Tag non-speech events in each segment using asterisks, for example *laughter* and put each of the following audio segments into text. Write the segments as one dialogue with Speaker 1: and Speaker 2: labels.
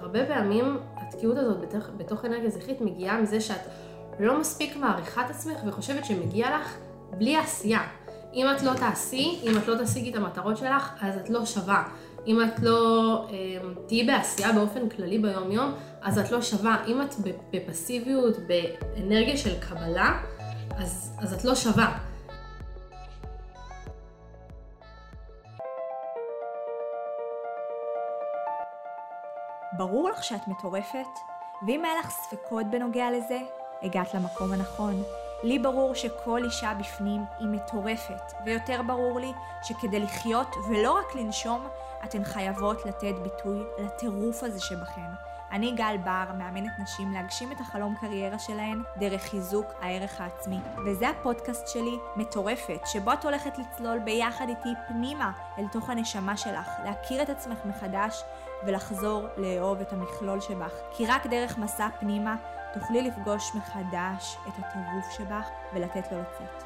Speaker 1: הרבה פעמים התקיעות הזאת בתוך, בתוך אנרגיה זכרית מגיעה מזה שאת לא מספיק מעריכה את עצמך וחושבת שמגיע לך בלי עשייה. אם את לא תעשי, אם את לא תשיגי את המטרות שלך, אז את לא שווה. אם את לא אה, תהיי בעשייה באופן כללי ביום יום, אז את לא שווה. אם את בפסיביות, באנרגיה של קבלה, אז, אז את לא שווה.
Speaker 2: ברור לך שאת מטורפת? ואם היה לך ספקות בנוגע לזה, הגעת למקום הנכון. לי ברור שכל אישה בפנים היא מטורפת, ויותר ברור לי שכדי לחיות ולא רק לנשום, אתן חייבות לתת ביטוי לטירוף הזה שבכן. אני גל בר, מאמנת נשים להגשים את החלום קריירה שלהן דרך חיזוק הערך העצמי. וזה הפודקאסט שלי, מטורפת, שבו את הולכת לצלול ביחד איתי פנימה אל תוך הנשמה שלך, להכיר את עצמך מחדש ולחזור לאהוב את המכלול שבך. כי רק דרך מסע פנימה תוכלי לפגוש מחדש את הטירוף שבך ולתת לו לצאת.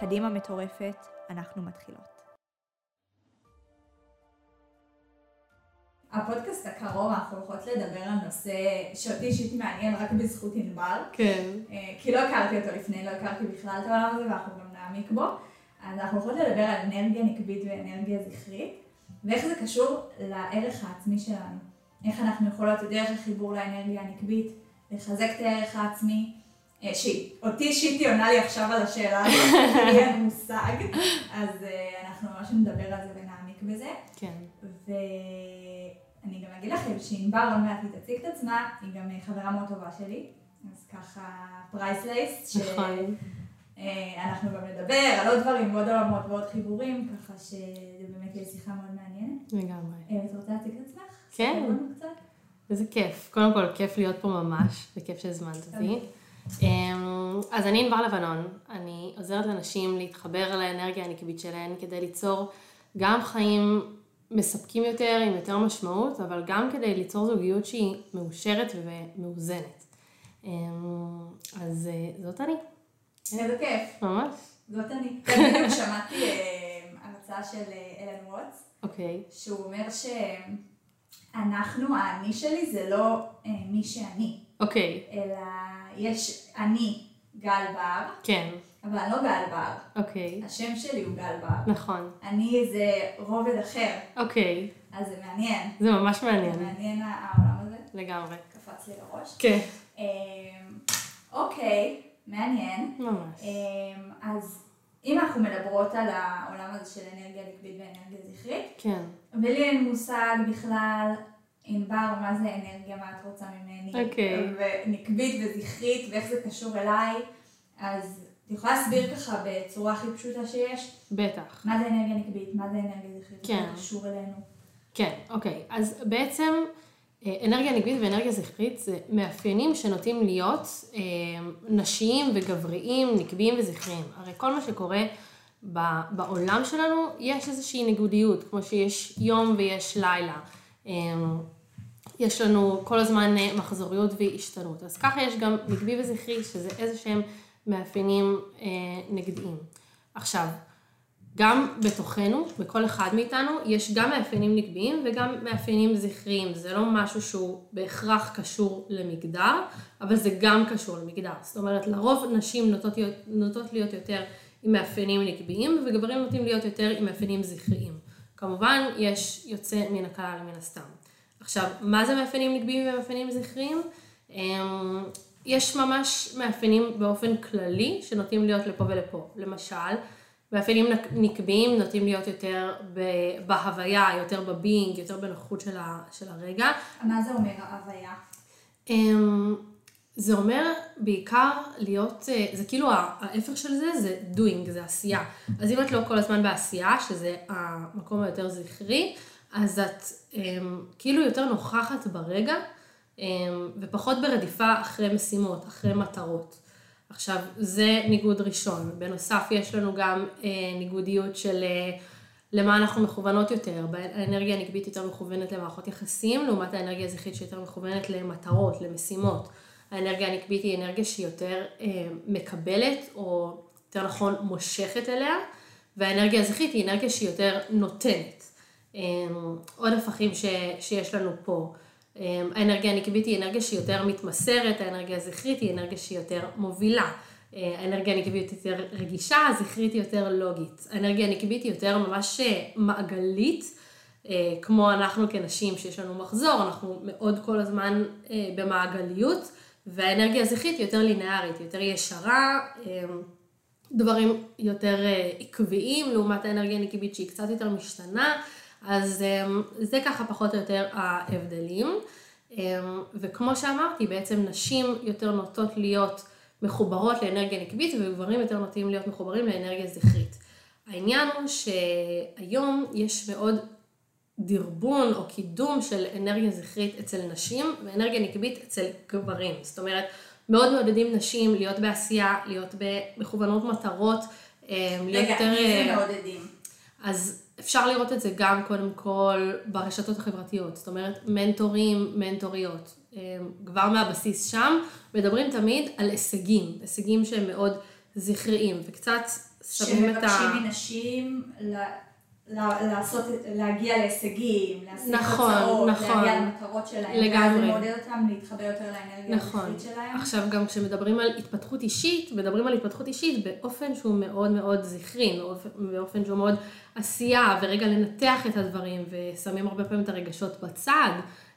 Speaker 2: קדימה מטורפת, אנחנו מתחילות.
Speaker 3: הפודקאסט הקרוב אנחנו הולכות לדבר על נושא שאותי אישית מעניין רק בזכות ענבל.
Speaker 1: כן.
Speaker 3: אה, כי לא הכרתי אותו לפני, לא הכרתי בכלל את העולם הזה ואנחנו גם נעמיק בו. אז אנחנו הולכות לדבר על אנרגיה נקבית ואנרגיה זכרית, ואיך זה קשור לערך העצמי שלנו. איך אנחנו יכולות דרך החיבור לאנרגיה הנקבית, לחזק את הערך העצמי. אה, שאותי אישית היא עונה לי עכשיו על השאלה הזאת, כי *laughs* אין מושג, אז אה, אנחנו ממש נדבר על זה ונעמיק בזה.
Speaker 1: כן.
Speaker 3: ואני גם אגיד לכם שענבר עוד מעט היא תציג את עצמה, היא גם חברה מאוד טובה שלי, אז ככה priceless,
Speaker 1: נכון.
Speaker 3: שאנחנו גם נדבר על עוד דברים, עוד עולמות ועוד חיבורים, ככה שזה באמת יהיה שיחה מאוד מעניינת.
Speaker 1: לגמרי.
Speaker 3: את רוצה להציג את עצמך?
Speaker 1: כן. איזה כיף. קודם כל, כיף להיות פה ממש, וכיף שהזמנת אותי. אמ, אז אני ענבר לבנון, אני עוזרת לנשים להתחבר לאנרגיה הנקבית שלהן כדי ליצור גם חיים מספקים יותר, עם יותר משמעות, אבל גם כדי ליצור זוגיות שהיא מאושרת ומאוזנת. אמ, אז אה, זאת אני.
Speaker 3: איזה כיף.
Speaker 1: ממש.
Speaker 3: זאת אני. בדיוק שמעתי אה, הרצאה של אה, אלן ווטס,
Speaker 1: אוקיי.
Speaker 3: שהוא אומר שאנחנו, האני שלי זה לא אה, מי שאני,
Speaker 1: אוקיי.
Speaker 3: אלא יש אני גל בר,
Speaker 1: כן.
Speaker 3: אבל אני לא גל בר.
Speaker 1: אוקיי.
Speaker 3: השם שלי הוא גל בר.
Speaker 1: נכון.
Speaker 3: אני זה רובד אחר,
Speaker 1: אוקיי.
Speaker 3: אז זה מעניין.
Speaker 1: זה ממש
Speaker 3: זה
Speaker 1: מעניין.
Speaker 3: מעניין העולם הזה,
Speaker 1: לגמרי.
Speaker 3: קפץ לי לראש.
Speaker 1: כן.
Speaker 3: אמ, אוקיי, מעניין.
Speaker 1: ממש.
Speaker 3: אמ, אז אם אנחנו מדברות על העולם הזה של אנרגיה נקבית ואנרגיה זכרית,
Speaker 1: כן.
Speaker 3: ולי אין מושג בכלל, ענבר, מה זה אנרגיה, מה את רוצה ממני,
Speaker 1: אוקיי.
Speaker 3: ונקבית וזכרית, ואיך זה קשור אליי, אז את יכולה להסביר ככה בצורה הכי פשוטה שיש,
Speaker 1: בטח.
Speaker 3: מה זה אנרגיה נקבית, מה זה אנרגיה זכרית,
Speaker 1: כן.
Speaker 3: איך זה קשור אלינו.
Speaker 1: כן, אוקיי. אז בעצם אנרגיה נקבית ואנרגיה זכרית זה מאפיינים שנוטים להיות אה, נשיים וגבריים, נקביים וזכריים. הרי כל מה שקורה בעולם שלנו, יש איזושהי ניגודיות, כמו שיש יום ויש לילה. אה, יש לנו כל הזמן אה, מחזוריות והשתנות. אז ככה יש גם נקבי וזכרי, שזה איזה שהם מאפיינים נגדיים. עכשיו, גם בתוכנו, בכל אחד מאיתנו, יש גם מאפיינים נקביים וגם מאפיינים זכריים. זה לא משהו שהוא בהכרח קשור למגדר, אבל זה גם קשור למגדר. זאת אומרת, לרוב נשים נוטות להיות, נוטות להיות יותר עם מאפיינים נקביים, וגברים נוטים להיות יותר עם מאפיינים זכריים. כמובן, יש יוצא מן הכלל מן הסתם. עכשיו, מה זה מאפיינים נקביים ומאפיינים זכריים? אמ, יש ממש מאפיינים באופן כללי שנוטים להיות לפה ולפה. למשל, מאפיינים נק- נקביים נוטים להיות יותר בהוויה, יותר בביינג, יותר בנוחות של, ה- של הרגע.
Speaker 3: מה זה אומר ההוויה?
Speaker 1: אמ, זה אומר בעיקר להיות, אה, זה כאילו ההפך של זה, זה doing, זה עשייה. אז אם את לא כל הזמן בעשייה, שזה המקום היותר זכרי, אז את אמ, כאילו יותר נוכחת ברגע, אמ, ופחות ברדיפה אחרי משימות, אחרי מטרות. עכשיו, זה ניגוד ראשון. בנוסף, יש לנו גם אה, ניגודיות של אה, למה אנחנו מכוונות יותר. האנרגיה הנקבית יותר מכוונת למערכות יחסים, לעומת האנרגיה הזכרית שיותר מכוונת למטרות, למשימות. האנרגיה הנקבית היא אנרגיה שהיא יותר אה, מקבלת, או יותר נכון מושכת אליה, והאנרגיה הזכרית היא אנרגיה שהיא יותר נותנת. אה, עוד הפכים ש, שיש לנו פה. אמ, האנרגיה הנקבית היא אנרגיה שהיא יותר מתמסרת, האנרגיה הזכרית היא אנרגיה שהיא יותר מובילה. אה, האנרגיה הנקבית יותר רגישה, הזכרית היא יותר לוגית. האנרגיה הנקבית היא יותר ממש אה, מעגלית, אה, כמו אנחנו כנשים שיש לנו מחזור, אנחנו מאוד כל הזמן במעגליות, והאנרגיה הזכרית היא יותר לינארית, יותר ישרה, דברים יותר עקביים, לעומת האנרגיה הנקבית שהיא קצת יותר משתנה, אז זה ככה פחות או יותר ההבדלים. וכמו שאמרתי, בעצם נשים יותר נוטות להיות מחוברות לאנרגיה נקבית וגברים יותר נוטים להיות מחוברים לאנרגיה זכרית. העניין הוא שהיום יש מאוד דרבון או קידום של אנרגיה זכרית אצל נשים ואנרגיה נקבית אצל גברים. זאת אומרת, מאוד מעודדים נשים להיות בעשייה, להיות במכוונות מטרות,
Speaker 3: אה, להיות יותר... רגע, מי זה אה, מעודדים?
Speaker 1: אז אפשר לראות את זה גם קודם כל ברשתות החברתיות, זאת אומרת מנטורים, מנטוריות. כבר מהבסיס שם, מדברים תמיד על הישגים, הישגים שהם מאוד זכריים, וקצת
Speaker 3: שמים את ה... שמבקשים מנשים לעשות, להגיע להישגים, להשיג נכון, תוצאות, נכון, להגיע למטרות שלהם, לגמרי. ואז מעודד אותם להתחבר יותר לאנרגיה נכון. הזכרית שלהם.
Speaker 1: עכשיו גם כשמדברים על התפתחות אישית, מדברים על התפתחות אישית באופן שהוא מאוד מאוד זכרי, באופן שהוא מאוד עשייה, ורגע לנתח את הדברים, ושמים הרבה פעמים את הרגשות בצד.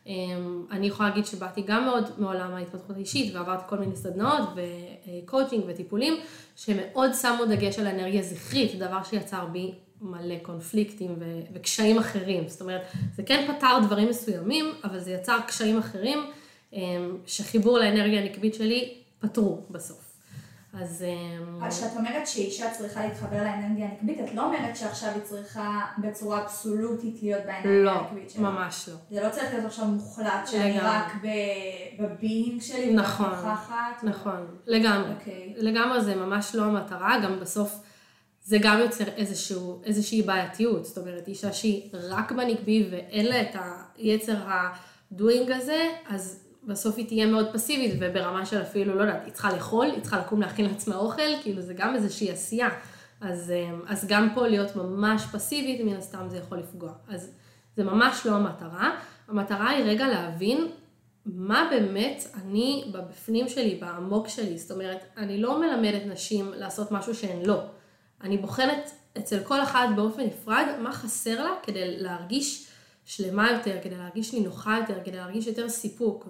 Speaker 1: אמ, אני יכולה להגיד שבאתי גם מאוד מעולם ההתפתחות האישית ועברתי כל מיני סדנאות וקואוצ'ינג וטיפולים שמאוד שמו דגש על האנרגיה הזכרית, דבר שיצר בי מלא קונפליקטים ו- וקשיים אחרים. זאת אומרת, זה כן פתר דברים מסוימים, אבל זה יצר קשיים אחרים אמ, שחיבור לאנרגיה הנקבית שלי פתרו בסוף. אז...
Speaker 3: אמ, אז כשאת אומרת שאישה צריכה להתחבר לאנרגיה הנקבית, את לא אומרת שעכשיו היא צריכה בצורה אבסולוטית להיות באנרגיה
Speaker 1: לא,
Speaker 3: הנקבית
Speaker 1: שלה. לא, ממש לא.
Speaker 3: זה לא צריך להיות עכשיו מוחלט, שאני רק בביינג שלי,
Speaker 1: נכון, מוכחת. נכון, לגמרי. Okay. אוקיי. לגמרי זה ממש לא המטרה, גם בסוף זה גם יוצר איזשהו, איזושהי בעייתיות. זאת אומרת, אישה שהיא רק בנקבי ואין לה את היצר הדוינג הזה, אז בסוף היא תהיה מאוד פסיבית וברמה של אפילו, לא יודעת, היא צריכה לאכול, היא צריכה לקום להכין לעצמה אוכל, כאילו זה גם איזושהי עשייה. אז, אמ, אז גם פה להיות ממש פסיבית, מן הסתם זה יכול לפגוע. אז זה ממש לא המטרה. המטרה היא רגע להבין מה באמת אני בבפנים שלי, בעמוק שלי. זאת אומרת, אני לא מלמדת נשים לעשות משהו שהן לא. אני בוחנת אצל כל אחת באופן נפרד מה חסר לה כדי להרגיש שלמה יותר, כדי להרגיש לי נוחה יותר, כדי להרגיש יותר סיפוק.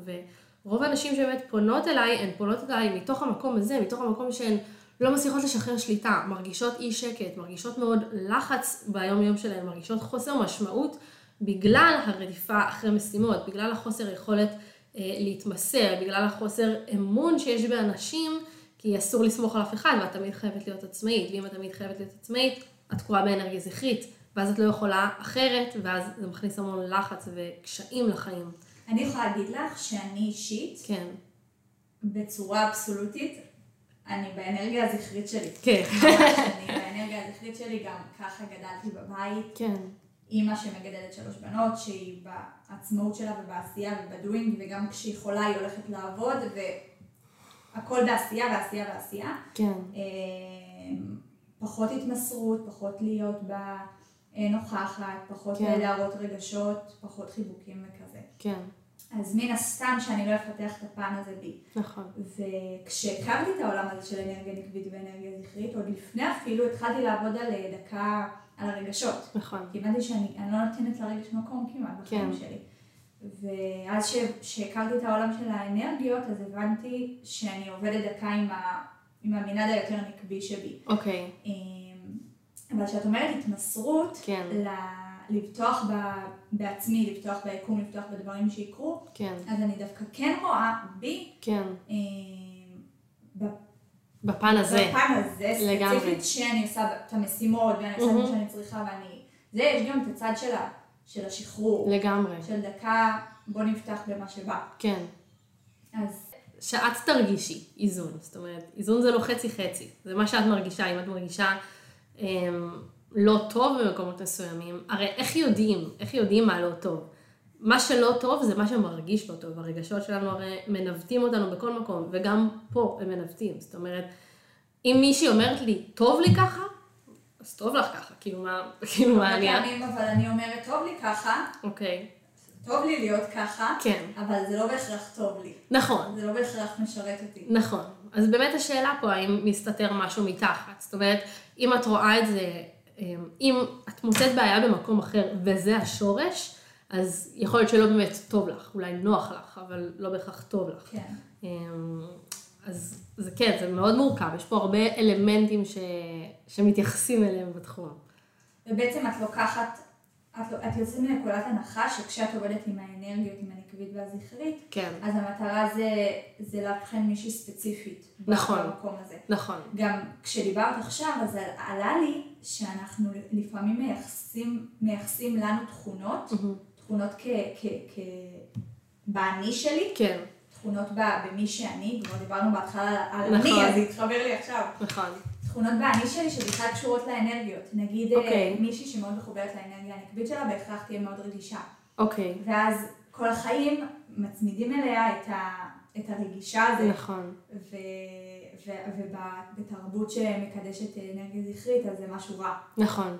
Speaker 1: ורוב הנשים שבאמת פונות אליי, הן פונות אליי מתוך המקום הזה, מתוך המקום שהן לא מצליחות לשחרר שליטה, מרגישות אי שקט, מרגישות מאוד לחץ ביום יום שלהן, מרגישות חוסר משמעות בגלל הרדיפה אחרי משימות, בגלל החוסר יכולת אה, להתמסר, בגלל החוסר אמון שיש באנשים, כי אסור לסמוך על אף אחד ואת תמיד חייבת להיות עצמאית, ואם את תמיד חייבת להיות עצמאית, את תקועה באנרגיה זכרית. ואז את לא יכולה אחרת, ואז זה מכניס המון לחץ וקשיים לחיים.
Speaker 3: אני יכולה להגיד לך שאני אישית,
Speaker 1: כן.
Speaker 3: בצורה אבסולוטית, אני באנרגיה הזכרית שלי.
Speaker 1: כן.
Speaker 3: אני באנרגיה הזכרית שלי, גם ככה גדלתי בבית.
Speaker 1: כן.
Speaker 3: אימא שמגדלת שלוש בנות, שהיא בעצמאות שלה ובעשייה ובדואינג, וגם כשהיא חולה היא הולכת לעבוד, והכל בעשייה ועשייה ועשייה.
Speaker 1: כן.
Speaker 3: אמ, פחות התמסרות, פחות להיות ב... אה, נוכחת, פחות כן. להראות רגשות, פחות חיבוקים וכזה.
Speaker 1: כן.
Speaker 3: אז מן הסתם שאני לא אפתח את הפן הזה בי.
Speaker 1: נכון.
Speaker 3: וכשהקמתי את העולם הזה של אנרגיה נקבית ואנרגיה זכרית, עוד לפני אפילו התחלתי לעבוד על אה, דקה, על הרגשות.
Speaker 1: נכון.
Speaker 3: כי הבנתי שאני לא נותנת לרגש מקום כמעט בחיים כן. שלי. ואז כשהכרתי את העולם של האנרגיות, אז הבנתי שאני עובדת דקה עם, ה, עם המנעד היותר נקבי שבי.
Speaker 1: אוקיי.
Speaker 3: אה, אבל כשאת אומרת התמסרות,
Speaker 1: כן.
Speaker 3: ל... לבטוח ב... בעצמי, לפתוח ביקום, לפתוח בדברים שיקרו,
Speaker 1: כן.
Speaker 3: אז אני דווקא כן רואה בי,
Speaker 1: כן.
Speaker 3: אה, ב...
Speaker 1: בפן הזה,
Speaker 3: בפן הזה,
Speaker 1: לגמרי.
Speaker 3: ספציפית שאני עושה את המשימות, ואני עושה את מה שאני צריכה, ואני... זה, יש גם את הצד של, ה... של השחרור.
Speaker 1: לגמרי.
Speaker 3: של דקה, בוא נפתח במה שבא.
Speaker 1: כן.
Speaker 3: אז...
Speaker 1: שאת תרגישי איזון, זאת אומרת, איזון זה לא חצי חצי, זה מה שאת מרגישה, אם את מרגישה אמ, לא טוב במקומות מסוימים, הרי איך יודעים, איך יודעים מה לא טוב? מה שלא טוב זה מה שמרגיש לא טוב, הרגשות שלנו הרי מנווטים אותנו בכל מקום, וגם פה הם מנווטים, זאת אומרת, אם מישהי אומרת לי, טוב לי ככה, אז טוב לך ככה, כאילו מה, כאילו מה
Speaker 3: אני... פעמים אבל אני אומרת, טוב לי ככה.
Speaker 1: אוקיי.
Speaker 3: טוב לי להיות ככה,
Speaker 1: כן.
Speaker 3: אבל זה לא בהכרח טוב לי.
Speaker 1: נכון,
Speaker 3: זה לא בהכרח משרת אותי.
Speaker 1: נכון. אז באמת השאלה פה, האם מסתתר משהו מתחת. זאת אומרת, אם את רואה את זה, אמ, אם את מוצאת בעיה במקום אחר וזה השורש, אז יכול להיות שלא באמת טוב לך, אולי נוח לך, אבל לא בהכרח טוב לך.
Speaker 3: כן.
Speaker 1: אז זה כן, זה מאוד מורכב, יש פה הרבה אלמנטים ש... שמתייחסים אליהם בתחום.
Speaker 3: ובעצם את לוקחת, את, לא- את יוצאת מנקודת הנחה שכשאת עובדת עם האנרגיות, עם הנקבית והזכרית,
Speaker 1: כן,
Speaker 3: אז המטרה זה, זה לאבחן מישהי ספציפית.
Speaker 1: נכון.
Speaker 3: במקום הזה.
Speaker 1: נכון.
Speaker 3: גם כשדיברת עכשיו, אז עלה לי שאנחנו לפעמים מייחסים, מייחסים לנו תכונות, תכונות כ... כ, כ באני שלי,
Speaker 1: כן,
Speaker 3: תכונות במי שאני, כבר דיברנו בהתחלה על
Speaker 1: נכון.
Speaker 3: אני, אז זה התחבר לי עכשיו.
Speaker 1: נכון.
Speaker 3: תכונות באני שלי שבכלל קשורות לאנרגיות. נגיד אה,
Speaker 1: אוקיי.
Speaker 3: מישהי שמאוד מחוברת לאנרגיה הנקבית שלה, בהכרח תהיה מאוד רגישה.
Speaker 1: אוקיי,
Speaker 3: ואז כל החיים מצמידים אליה את, ה, את הרגישה הזה.
Speaker 1: נכון.
Speaker 3: ובתרבות שמקדשת אנרגיה זכרית, אז זה משהו רע.
Speaker 1: נכון,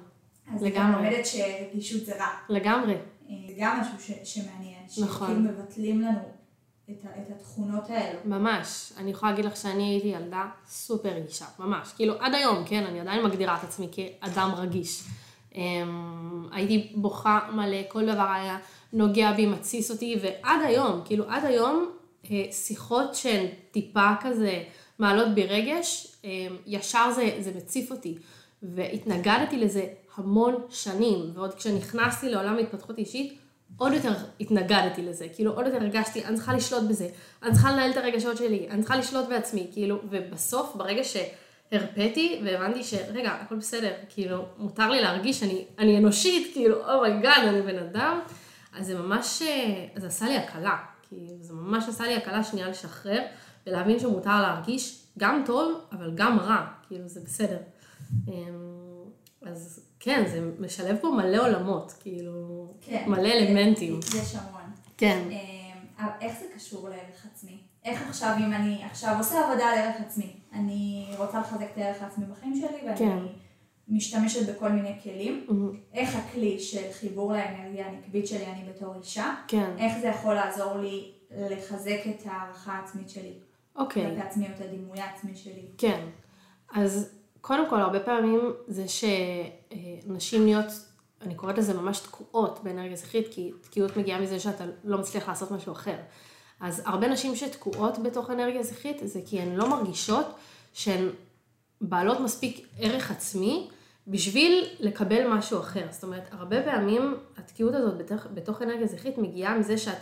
Speaker 3: אז אני גם
Speaker 1: לגמרי.
Speaker 3: לומדת שרגישות זה רע.
Speaker 1: לגמרי.
Speaker 3: אה, זה גם משהו ש, שמעניין.
Speaker 1: נכון.
Speaker 3: שכאילו מבטלים לנו את, את התכונות האלו.
Speaker 1: ממש. אני יכולה להגיד לך שאני הייתי ילדה סופר רגישה, ממש. כאילו, עד היום, כן, אני עדיין מגדירה את עצמי כאדם רגיש. אמ, הייתי בוכה מלא, כל דבר היה נוגע בי, מתסיס אותי, ועד היום, כאילו, עד היום, אה, שיחות שהן טיפה כזה מעלות בי רגש, אמ, ישר זה, זה מציף אותי. והתנגדתי לזה המון שנים, ועוד כשנכנסתי לעולם ההתפתחות אישית, עוד יותר התנגדתי לזה, כאילו עוד יותר הרגשתי, אני צריכה לשלוט בזה, אני צריכה לנהל את הרגשות שלי, אני צריכה לשלוט בעצמי, כאילו, ובסוף, ברגע שהרפאתי והבנתי שרגע, הכל בסדר, כאילו, מותר לי להרגיש, אני, אני אנושית, כאילו, oh my God, אני בן אדם, אז זה ממש, זה עשה לי הקלה, כאילו, זה ממש עשה לי הקלה שנייה לשחרר, ולהבין שמותר להרגיש גם טוב, אבל גם רע, כאילו, זה בסדר. אמ, אז כן, זה משלב פה מלא עולמות, כאילו,
Speaker 3: כן.
Speaker 1: מלא אלמנטים.
Speaker 3: יש המון.
Speaker 1: כן.
Speaker 3: אבל איך זה קשור לערך עצמי? איך עכשיו, אם אני עכשיו עושה עבודה על ערך עצמי, אני רוצה לחזק את הערך העצמי בחיים שלי, ואני
Speaker 1: כן.
Speaker 3: משתמשת בכל מיני כלים,
Speaker 1: מהמם.
Speaker 3: איך הכלי של חיבור לאנרגיה הנקבית שלי, אני בתור אישה,
Speaker 1: כן,
Speaker 3: איך זה יכול לעזור לי לחזק את הערכה העצמית שלי,
Speaker 1: אוקיי,
Speaker 3: או את הדימוי העצמי שלי.
Speaker 1: כן. אז קודם כל, הרבה פעמים זה שנשים נהיות, אני קוראת לזה ממש תקועות באנרגיה זכרית, כי תקיעות מגיעה מזה שאתה לא מצליח לעשות משהו אחר. אז הרבה נשים שתקועות בתוך אנרגיה זכרית, זה כי הן לא מרגישות שהן בעלות מספיק ערך עצמי בשביל לקבל משהו אחר. זאת אומרת, הרבה פעמים התקיעות הזאת בתוך, בתוך אנרגיה זכרית מגיעה מזה שאת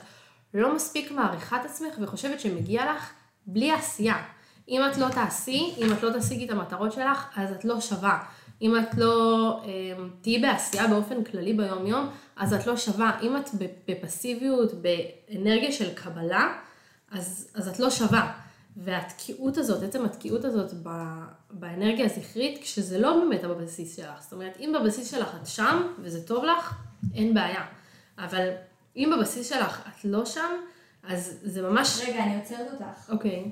Speaker 1: לא מספיק מעריכה את עצמך וחושבת שמגיע לך בלי עשייה. אם את לא תעשי, אם את לא תשיגי את המטרות שלך, אז את לא שווה. אם את לא אה, תהיי בעשייה באופן כללי ביום יום, אז את לא שווה. אם את בפסיביות, באנרגיה של קבלה, אז, אז את לא שווה. והתקיעות הזאת, עצם התקיעות הזאת ב, באנרגיה הזכרית, כשזה לא באמת בבסיס שלך. זאת אומרת, אם בבסיס שלך את שם, וזה טוב לך, אין בעיה. אבל אם בבסיס שלך את לא שם, אז זה ממש...
Speaker 3: רגע, אני עוצרת אותך.
Speaker 1: אוקיי,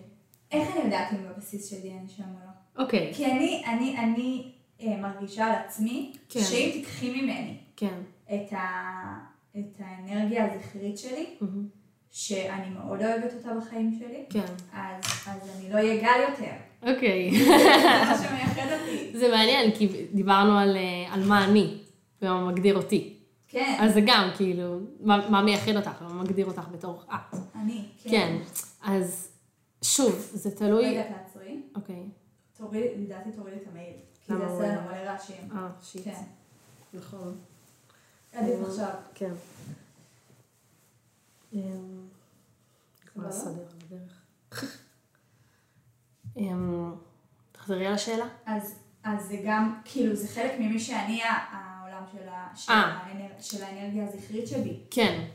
Speaker 3: איך אני יודעת אם בבסיס שלי אני שם או לא?
Speaker 1: אוקיי,
Speaker 3: כי אני, אני, אני אה, מרגישה על עצמי,
Speaker 1: כן.
Speaker 3: שאם תיקחי ממני
Speaker 1: כן.
Speaker 3: את, ה, את האנרגיה הזכרית שלי,
Speaker 1: מהמם.
Speaker 3: שאני מאוד אוהבת אותה בחיים שלי,
Speaker 1: כן.
Speaker 3: אז, אז אני לא אהיה גל יותר.
Speaker 1: אוקיי.
Speaker 3: זה *laughs* מה שמייחד אותי.
Speaker 1: זה מעניין, כי דיברנו על, אה, על מה אני, ומה מגדיר אותי.
Speaker 3: כן,
Speaker 1: אז זה גם, כאילו, מה, מה מייחד אותך, מה מגדיר אותך בתור את.
Speaker 3: אני.
Speaker 1: כן. אז שוב, זה תלוי...
Speaker 3: רגע, תעצרי.
Speaker 1: אוקיי.
Speaker 3: תורידי, לדעתי תורידי את המייל. כי זה עושה לנו מלא רעשים.
Speaker 1: אה, שיט.
Speaker 3: כן.
Speaker 1: נכון.
Speaker 3: עדיף עכשיו.
Speaker 1: כן. כבר לסדר על הדרך. תחזרי על השאלה.
Speaker 3: אז, זה גם, כאילו, זה חלק ממי שאני העולם של,
Speaker 1: אה.
Speaker 3: של האנרגיה הזכרית שבי.
Speaker 1: כן.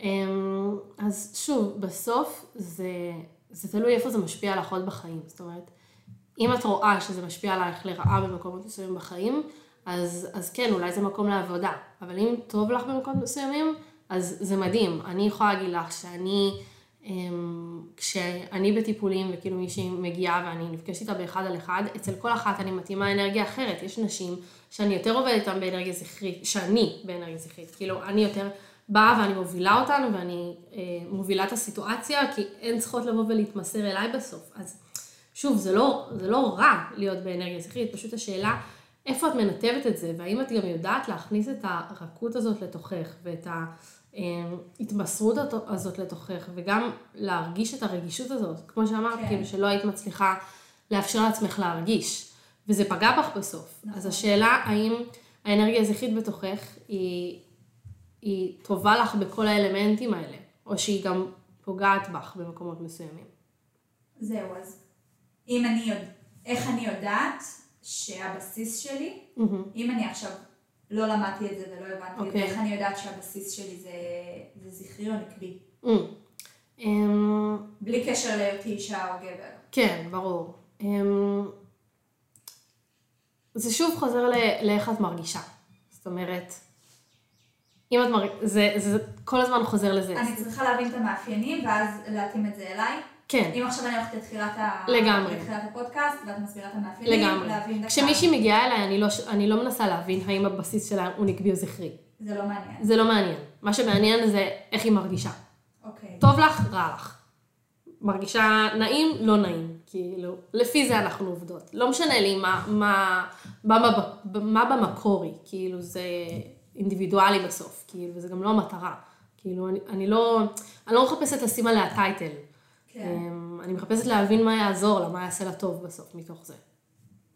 Speaker 1: אמ, אז שוב, בסוף זה, זה תלוי איפה זה משפיע עליך עוד בחיים. זאת אומרת, אם את רואה שזה משפיע עלייך לרעה במקומות מסוימים בחיים, אז, אז כן, אולי זה מקום לעבודה. אבל אם טוב לך במקומות מסוימים, אז זה מדהים. אני יכולה להגיד לך שאני, אמ, כשאני בטיפולים וכאילו מישהי מגיעה ואני נפגשת איתה באחד על אחד, אצל כל אחת אני מתאימה אנרגיה אחרת. יש נשים שאני יותר עובדת איתן באנרגיה זכרית, שאני באנרגיה זכרית. כאילו, אני יותר באה ואני מובילה אותנו ואני אה, מובילה את הסיטואציה, כי הן צריכות לבוא ולהתמסר אליי בסוף. אז שוב, זה לא, זה לא רע להיות באנרגיה זכרית, פשוט השאלה איפה את מנתבת את זה, והאם את גם יודעת להכניס את הרכות הזאת לתוכך, ואת ההתמסרות הזאת לתוכך, וגם להרגיש את הרגישות הזאת, כמו שאמרת, כן. כאילו שלא היית מצליחה לאפשר לעצמך להרגיש, וזה פגע בך בסוף. נכון. אז השאלה האם האנרגיה הזכרית בתוכך היא, היא טובה לך בכל האלמנטים האלה, או שהיא גם פוגעת בך במקומות מסוימים.
Speaker 3: זהו, אז אם אני יודע, איך אני יודעת שהבסיס שלי, mm-hmm. אם אני עכשיו לא למדתי את זה ולא הבנתי okay. את זה, אוקיי. איך אני יודעת שהבסיס שלי זה, זה זכרי או נקבי? Mm. Um... בלי קשר להיותי אישה או גבר.
Speaker 1: כן, ברור. Um... זה שוב חוזר לאיך את מרגישה. זאת אומרת, אם את מרגישה, זה, זה כל הזמן חוזר לזה.
Speaker 3: אני צריכה להבין את המאפיינים ואז להתאים את זה אליי.
Speaker 1: כן.
Speaker 3: אם עכשיו אני הולכת לתחילת, ה...
Speaker 1: לגמרי.
Speaker 3: לתחילת הפודקאסט, ואת מסבירה את המאפיינים,
Speaker 1: לגמרי. להבין דקה. כשמישהי מגיעה אליי, אני לא, אני לא מנסה להבין האם הבסיס שלה הוא נקבי או זכרי.
Speaker 3: זה לא מעניין.
Speaker 1: זה לא מעניין. מה שמעניין זה איך היא מרגישה.
Speaker 3: אוקיי.
Speaker 1: טוב לך, רע לך. מרגישה נעים, לא נעים. כאילו, לפי זה אנחנו עובדות. לא משנה לי מה, מה, מה, מה, מה במקור היא. כאילו, זה אינדיבידואלי בסוף. כאילו, וזה גם לא המטרה. כאילו, אני, אני לא, אני לא מחפשת לשים עליה טייטל. כן. אמ, אני מחפשת להבין מה יעזור לה, מה יעשה לה טוב בסוף מתוך זה.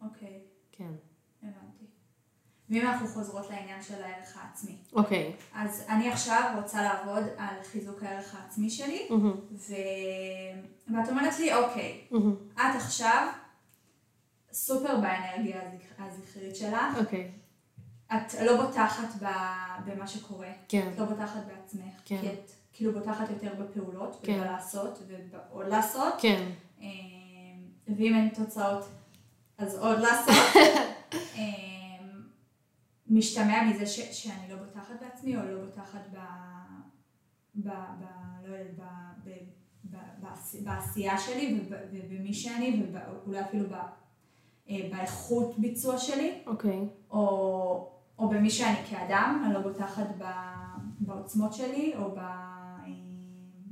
Speaker 3: אוקיי.
Speaker 1: כן.
Speaker 3: הבנתי. ואם אנחנו חוזרות לעניין של הערך העצמי.
Speaker 1: אוקיי.
Speaker 3: אז אני עכשיו רוצה לעבוד על חיזוק הערך העצמי שלי, mm-hmm. ו... ואת אומרת לי, אוקיי, mm-hmm. את עכשיו סופר באנרגיה הזכרית שלך.
Speaker 1: אוקיי.
Speaker 3: את לא בוטחת במה שקורה.
Speaker 1: כן.
Speaker 3: את לא בוטחת בעצמך.
Speaker 1: כן.
Speaker 3: כי את כאילו בוטחת יותר בפעולות,
Speaker 1: כן.
Speaker 3: ובלעשות, ועוד לעשות.
Speaker 1: כן.
Speaker 3: אמ, ואם אין תוצאות, אז עוד לעשות. *laughs* אמ, משתמע מזה ש, שאני לא בוטחת בעצמי, או לא בוטחת ב... ב... ב... לא יודעת, ב... ב... ב... בעשייה שלי ובמי שאני, ואולי אפילו ב... אה, באיכות ביצוע שלי.
Speaker 1: אוקיי. Okay.
Speaker 3: או, או במי שאני כאדם, אני לא בוטחת. בעוצמות שלי, או ב...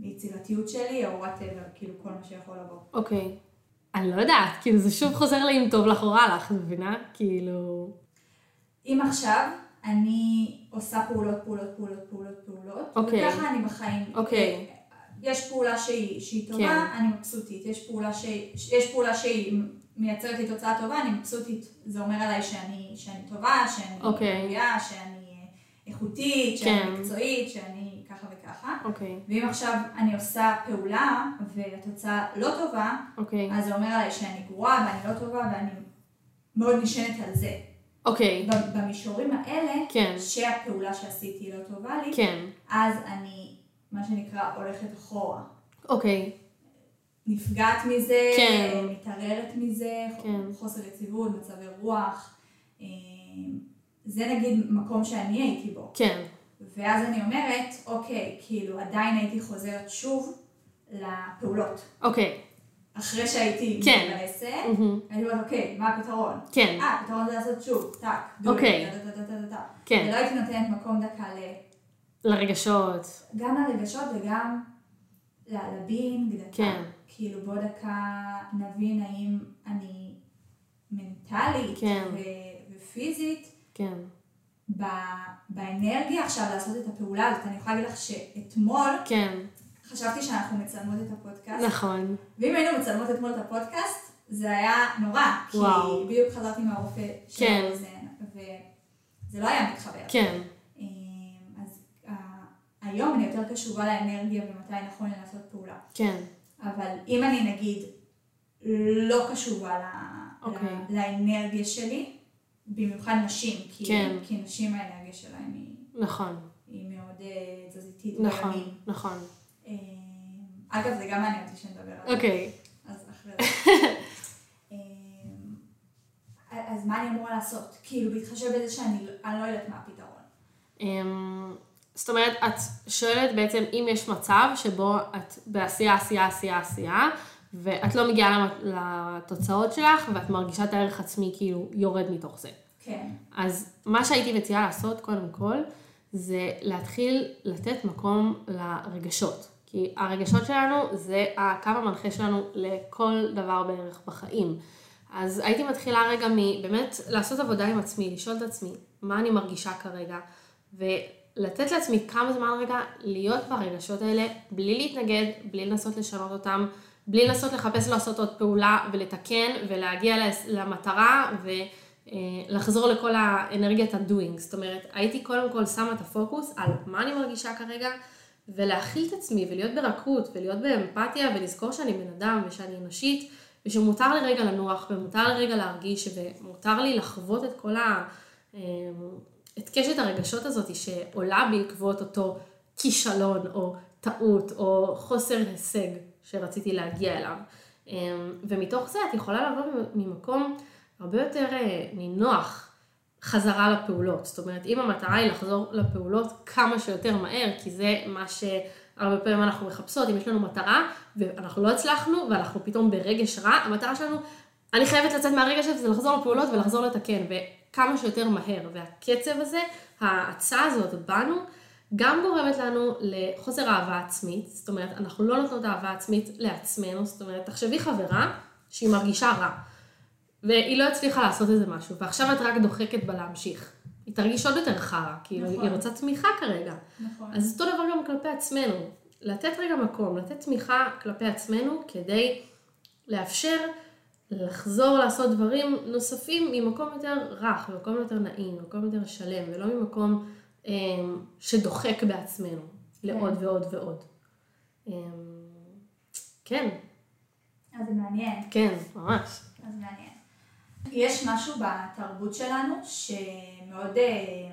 Speaker 3: היצירתיות שלי, או וואטאבר, כאילו כל מה שיכול לבוא.
Speaker 1: אוקיי. Okay. אני לא יודעת, כאילו זה שוב חוזר לאם טוב לך או רע לך, את מבינה? כאילו...
Speaker 3: אם עכשיו אני עושה פעולות, פעולות, פעולות, פעולות, פעולות,
Speaker 1: אוקיי.
Speaker 3: וככה אני בחיים.
Speaker 1: אוקיי.
Speaker 3: יש פעולה שהיא, שהיא טובה, כן. אני מבסוטית. יש פעולה, ש... יש פעולה שהיא מייצרת לי תוצאה טובה, אני מבסוטית. זה אומר עליי שאני, שאני טובה, שאני
Speaker 1: אוקיי.
Speaker 3: ראויה, שאני איכותית, שאני כן. מקצועית, שאני ככה.
Speaker 1: אוקיי.
Speaker 3: Okay. ואם עכשיו אני עושה פעולה והתוצאה לא טובה,
Speaker 1: אוקיי.
Speaker 3: אז זה אומר עליי שאני גרועה ואני לא טובה ואני מאוד נשענת על זה.
Speaker 1: אוקיי.
Speaker 3: Okay. במישורים האלה,
Speaker 1: כן.
Speaker 3: שהפעולה שעשיתי לא טובה לי,
Speaker 1: כן.
Speaker 3: אז אני, מה שנקרא, הולכת אחורה.
Speaker 1: אוקיי. Okay.
Speaker 3: נפגעת מזה,
Speaker 1: כן.
Speaker 3: מתערערת מזה,
Speaker 1: כן.
Speaker 3: חוסר יציבות, מצבי רוח. אה, זה נגיד מקום שאני הייתי בו.
Speaker 1: כן.
Speaker 3: ואז אני אומרת, אוקיי, כאילו עדיין הייתי חוזרת שוב לפעולות.
Speaker 1: אוקיי.
Speaker 3: אחרי שהייתי
Speaker 1: כן.
Speaker 3: מתבאסת, mm-hmm. אני אומרת, אוקיי, מה הפתרון?
Speaker 1: כן.
Speaker 3: אה, הפתרון זה לעשות שוב, טאק,
Speaker 1: דו, אוקיי.
Speaker 3: כן. ולא הייתי נותנת מקום דקה ל...
Speaker 1: לרגשות.
Speaker 3: גם לרגשות וגם לבינג, דקה.
Speaker 1: כן.
Speaker 3: כאילו בוא דקה נבין האם אני מנטלית
Speaker 1: כן.
Speaker 3: ו- ופיזית.
Speaker 1: כן.
Speaker 3: באנרגיה עכשיו לעשות את הפעולה הזאת. אני יכולה להגיד לך שאתמול,
Speaker 1: כן.
Speaker 3: חשבתי שאנחנו מצלמות את הפודקאסט.
Speaker 1: נכון.
Speaker 3: ואם היינו מצלמות אתמול את הפודקאסט, זה היה נורא. וואו. כי בדיוק חזרתי מהרופא של
Speaker 1: כן.
Speaker 3: האוזן, וזה לא היה מתחבר.
Speaker 1: כן.
Speaker 3: אמ, היום אני יותר קשובה לאנרגיה ומתי נכון לי לעשות פעולה.
Speaker 1: כן.
Speaker 3: אבל אם אני נגיד לא קשובה
Speaker 1: אוקיי.
Speaker 3: לאנרגיה שלי, במיוחד נשים, כי,
Speaker 1: כן.
Speaker 3: כי נשים האנרגיה שלהם היא...
Speaker 1: נכון.
Speaker 3: היא מאוד uh, תזזיתית
Speaker 1: נכון, בימים. נכון.
Speaker 3: Uh, אגב, זה גם מעניין אותי שנדבר על זה.
Speaker 1: אוקיי.
Speaker 3: אז אחרי זה. uh, *laughs* אז מה אני אמורה לעשות? כאילו, בהתחשב בזה שאני לא יודעת מה הפתרון.
Speaker 1: Um, זאת אומרת, את שואלת בעצם אם יש מצב שבו את בעשייה, עשייה, עשייה, עשייה, ואת לא מגיעה לתוצאות שלך, ואת מרגישה את הערך עצמי כאילו יורד מתוך זה.
Speaker 3: כן.
Speaker 1: אז מה שהייתי מציעה לעשות, קודם כל, זה להתחיל לתת מקום לרגשות. כי הרגשות שלנו זה הקו המנחה שלנו לכל דבר בערך בחיים. אז הייתי מתחילה רגע מבאמת לעשות עבודה עם עצמי, לשאול את עצמי מה אני מרגישה כרגע, ולתת לעצמי כמה זמן רגע להיות ברגשות האלה, בלי להתנגד, בלי לנסות לשנות אותם, בלי לנסות לחפש לעשות עוד פעולה ולתקן ולהגיע למטרה ולחזור לכל האנרגיית הדוינג. זאת אומרת, הייתי קודם כל שמה את הפוקוס על מה אני מרגישה כרגע, ולהכיל את עצמי ולהיות ברכות ולהיות באמפתיה ולזכור שאני בן אדם ושאני אנושית. ושמותר לי רגע לנוח, ומותר לי רגע להרגיש, ומותר לי לחוות את כל ה... את קשת הרגשות הזאת שעולה בעקבות אותו כישלון, או טעות, או חוסר הישג שרציתי להגיע אליו. אמ, ומתוך זה את יכולה לבוא ממקום הרבה יותר אה, נינוח חזרה לפעולות. זאת אומרת, אם המטרה היא לחזור לפעולות כמה שיותר מהר, כי זה מה ש... הרבה פעמים אנחנו מחפשות, אם יש לנו מטרה, ואנחנו לא הצלחנו, ואנחנו פתאום ברגש רע, המטרה שלנו, אני חייבת לצאת מהרגש הזה, זה לחזור לפעולות ולחזור לתקן, וכמה שיותר מהר. והקצב הזה, ההצעה הזאת בנו, גם גורמת לנו לחוסר אהבה עצמית, זאת אומרת, אנחנו לא נותנות אהבה עצמית לעצמנו, זאת אומרת, תחשבי חברה שהיא מרגישה רע, והיא לא הצליחה לעשות איזה משהו, ועכשיו את רק דוחקת בה להמשיך. היא תרגיש עוד יותר חרא, כאילו נכון. היא רוצה תמיכה כרגע. נכון. אז אותו דבר גם כלפי עצמנו. לתת רגע מקום, לתת תמיכה כלפי עצמנו כדי לאפשר לחזור לעשות דברים נוספים ממקום יותר רך, ממקום יותר נעים, ממקום יותר שלם, ולא ממקום אה, שדוחק בעצמנו כן. לעוד ועוד ועוד. אה, כן.
Speaker 3: אז זה מעניין.
Speaker 1: כן, ממש.
Speaker 3: אז מעניין. יש משהו בתרבות שלנו שמאוד אה,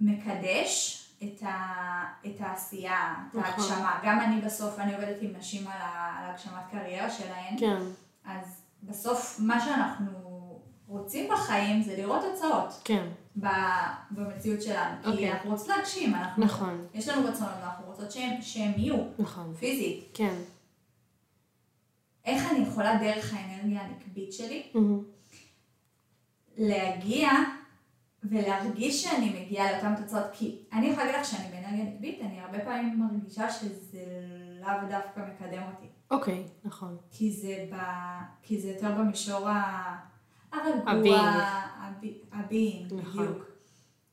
Speaker 3: מקדש את, ה, את העשייה, את נכון. ההגשמה. גם אני בסוף, אני עובדת עם נשים על, על הגשמת קריירה שלהן.
Speaker 1: כן.
Speaker 3: אז בסוף מה שאנחנו רוצים בחיים זה לראות תוצאות.
Speaker 1: כן.
Speaker 3: במציאות שלנו. Okay. כי אוקיי. אנחנו רוצות להגשים. אנחנו,
Speaker 1: נכון.
Speaker 3: יש לנו רצונות, אנחנו רוצות שהם, שהם יהיו.
Speaker 1: נכון.
Speaker 3: פיזית.
Speaker 1: כן.
Speaker 3: איך אני יכולה דרך האנרגיה הנקבית שלי mm-hmm. להגיע ולהרגיש שאני מגיעה לאותן תוצאות, כי אני יכולה להגיד לך שאני באנרגיה נקבית, אני הרבה פעמים מרגישה שזה לאו דווקא מקדם אותי.
Speaker 1: אוקיי, okay, נכון.
Speaker 3: כי זה, ב... כי זה יותר במישור הרגוע, ה being, נכון. בדיוק.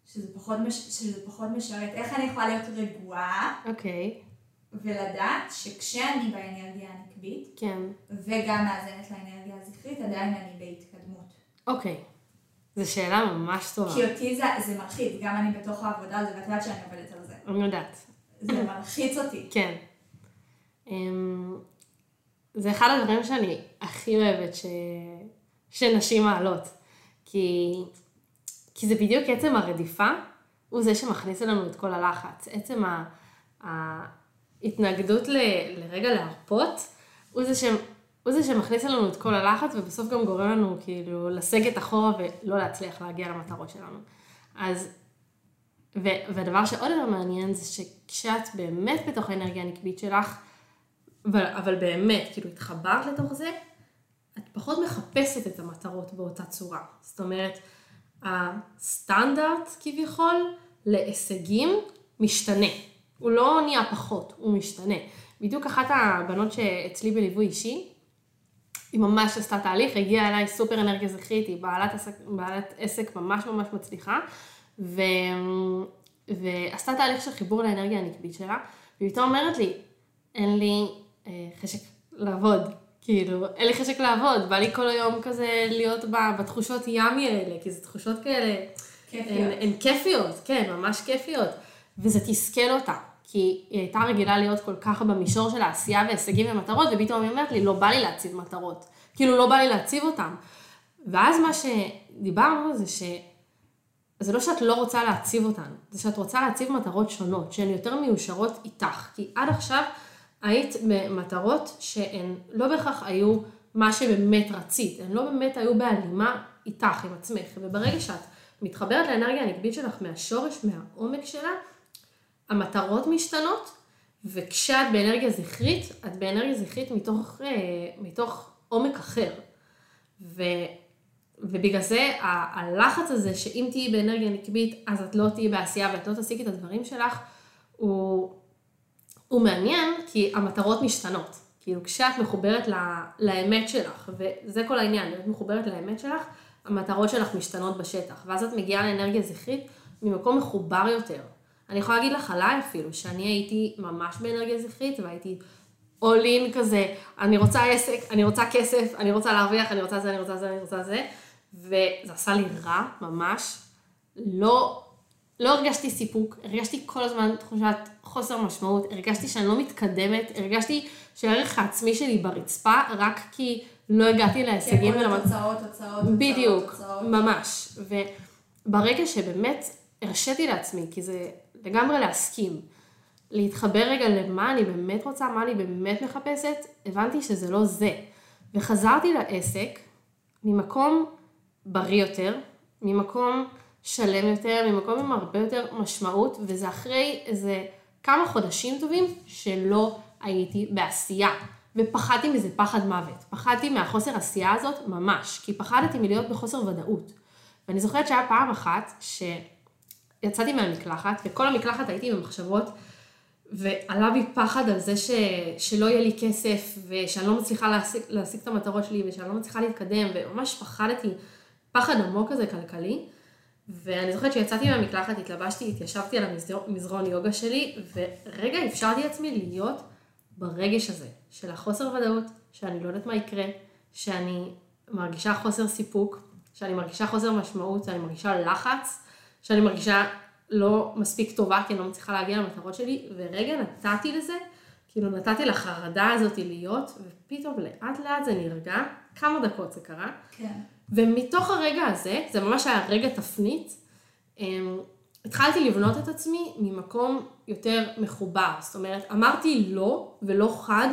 Speaker 3: שזה פחות, מש... שזה פחות משרת. איך אני יכולה להיות רגועה?
Speaker 1: אוקיי. Okay.
Speaker 3: ולדעת שכשאני באנרגיה הנקבית,
Speaker 1: כן.
Speaker 3: וגם מאזנת לאנרגיה הזכרית, עדיין אני בהתקדמות.
Speaker 1: אוקיי. זו שאלה ממש טובה.
Speaker 3: כי אותי זה, זה מלחיץ, גם אני בתוך העבודה הזו, ואת יודעת שאני עובדת על זה.
Speaker 1: אני יודעת.
Speaker 3: זה מלחיץ אותי.
Speaker 1: כן. זה אחד הדברים שאני הכי אוהבת ש... שנשים מעלות. כי... כי זה בדיוק עצם הרדיפה, הוא זה שמכניס אלינו את כל הלחץ. עצם ה... ההתנגדות ל... לרגע להרפות, הוא זה, ש... הוא זה שמכניס אלינו את כל הלחץ, ובסוף גם גורם לנו כאילו לסגת אחורה ולא להצליח להגיע למטרות שלנו. אז, ו... והדבר שעוד יותר מעניין זה שכשאת באמת בתוך האנרגיה הנקבית שלך, אבל, אבל באמת, כאילו התחברת לתוך זה, את פחות מחפשת את המטרות באותה צורה. זאת אומרת, הסטנדרט כביכול להישגים משתנה. הוא לא נהיה פחות, הוא משתנה. בדיוק אחת הבנות שאצלי בליווי אישי, היא ממש עשתה תהליך, הגיעה אליי סופר אנרגיה זכרית, היא בעלת עסק, בעלת עסק ממש ממש מצליחה, ו... ועשתה תהליך של חיבור לאנרגיה הנקבית שלה, והיא פתאום אומרת לי, אין לי חשק לעבוד, כאילו, אין לי חשק לעבוד, בא לי כל היום כזה להיות בתחושות ימי האלה, כי זה תחושות כאלה,
Speaker 3: כיפיות. הן,
Speaker 1: הן כיפיות, כן, ממש כיפיות, וזה תסכל אותה. כי היא הייתה רגילה להיות כל כך במישור של העשייה והישגים ומטרות, ופתאום היא אומרת לי, לא בא לי להציב מטרות. כאילו, לא בא לי להציב אותן. ואז מה שדיברנו זה ש... זה לא שאת לא רוצה להציב אותן, זה שאת רוצה להציב מטרות שונות, שהן יותר מיושרות איתך. כי עד עכשיו היית במטרות שהן לא בהכרח היו מה שבאמת רצית, הן לא באמת היו בהלימה איתך, עם עצמך. וברגע שאת מתחברת לאנרגיה הנקבית שלך מהשורש, מהעומק שלה, המטרות משתנות, וכשאת באנרגיה זכרית, את באנרגיה זכרית מתוך, אה, מתוך עומק אחר. וזה ובגלל זה ה- הלחץ הזה שאם תהיי באנרגיה נקבית, אז את לא תהיי בעשייה ואת לא תעסיקי את הדברים שלך, הוא, הוא מעניין כי המטרות משתנות. כאילו כשאת מחוברת ל, לאמת שלך, וזה כל העניין, להיות מחוברת לאמת שלך, המטרות שלך משתנות בשטח, ואז את מגיעה לאנרגיה זכרית ממקום מחובר יותר. אני יכולה להגיד לך עליי אפילו, שאני הייתי ממש באנרגיה זכרית, והייתי all in כזה, אני רוצה עסק, אני רוצה כסף, אני רוצה להרוויח, אני רוצה זה, אני רוצה זה, אני רוצה זה, וזה עשה לי רע, ממש. לא, לא הרגשתי סיפוק, הרגשתי כל הזמן תחושת חוסר משמעות, הרגשתי שאני לא מתקדמת, הרגשתי שהערך העצמי שלי ברצפה, רק כי לא הגעתי להישגים
Speaker 3: כן,
Speaker 1: ולמד...
Speaker 3: תוצאות, תוצאות,
Speaker 1: בדיוק,
Speaker 3: תוצאות.
Speaker 1: ממש. וברגע שבאמת הרשיתי לעצמי, כי זה לגמרי להסכים, להתחבר רגע למה אני באמת רוצה, מה אני באמת מחפשת, הבנתי שזה לא זה. וחזרתי לעסק ממקום בריא יותר, ממקום שלם יותר, ממקום עם הרבה יותר משמעות, וזה אחרי איזה כמה חודשים טובים שלא הייתי בעשייה. ופחדתי מזה פחד מוות. פחדתי מהחוסר עשייה הזאת ממש, כי פחדתי מלהיות בחוסר ודאות. ואני זוכרת שהיה פעם אחת שיצאתי מהמקלחת, וכל המקלחת הייתי במחשבות, ועלה בי פחד על זה ש... שלא יהיה לי כסף, ושאני לא מצליחה להשיג, להשיג את המטרות שלי, ושאני לא מצליחה להתקדם, וממש פחדתי פחד עמוק כזה כלכלי. ואני זוכרת שיצאתי מהמקלחת, התלבשתי, התיישבתי על המזרון יוגה שלי, ורגע אפשרתי לעצמי להיות ברגש הזה, של החוסר ודאות, שאני לא יודעת מה יקרה, שאני מרגישה חוסר סיפוק, שאני מרגישה חוסר משמעות, שאני מרגישה לחץ, שאני מרגישה לא מספיק טובה, כי אני לא מצליחה להגיע למטרות שלי, ורגע נתתי לזה, כאילו נתתי לחרדה הזאת להיות, ופתאום לאט לאט זה נרגע, כמה דקות זה קרה,
Speaker 3: כן.
Speaker 1: ומתוך הרגע הזה, זה ממש היה רגע תפנית, אמ, התחלתי לבנות את עצמי ממקום יותר מחובר. זאת אומרת, אמרתי לא ולא חד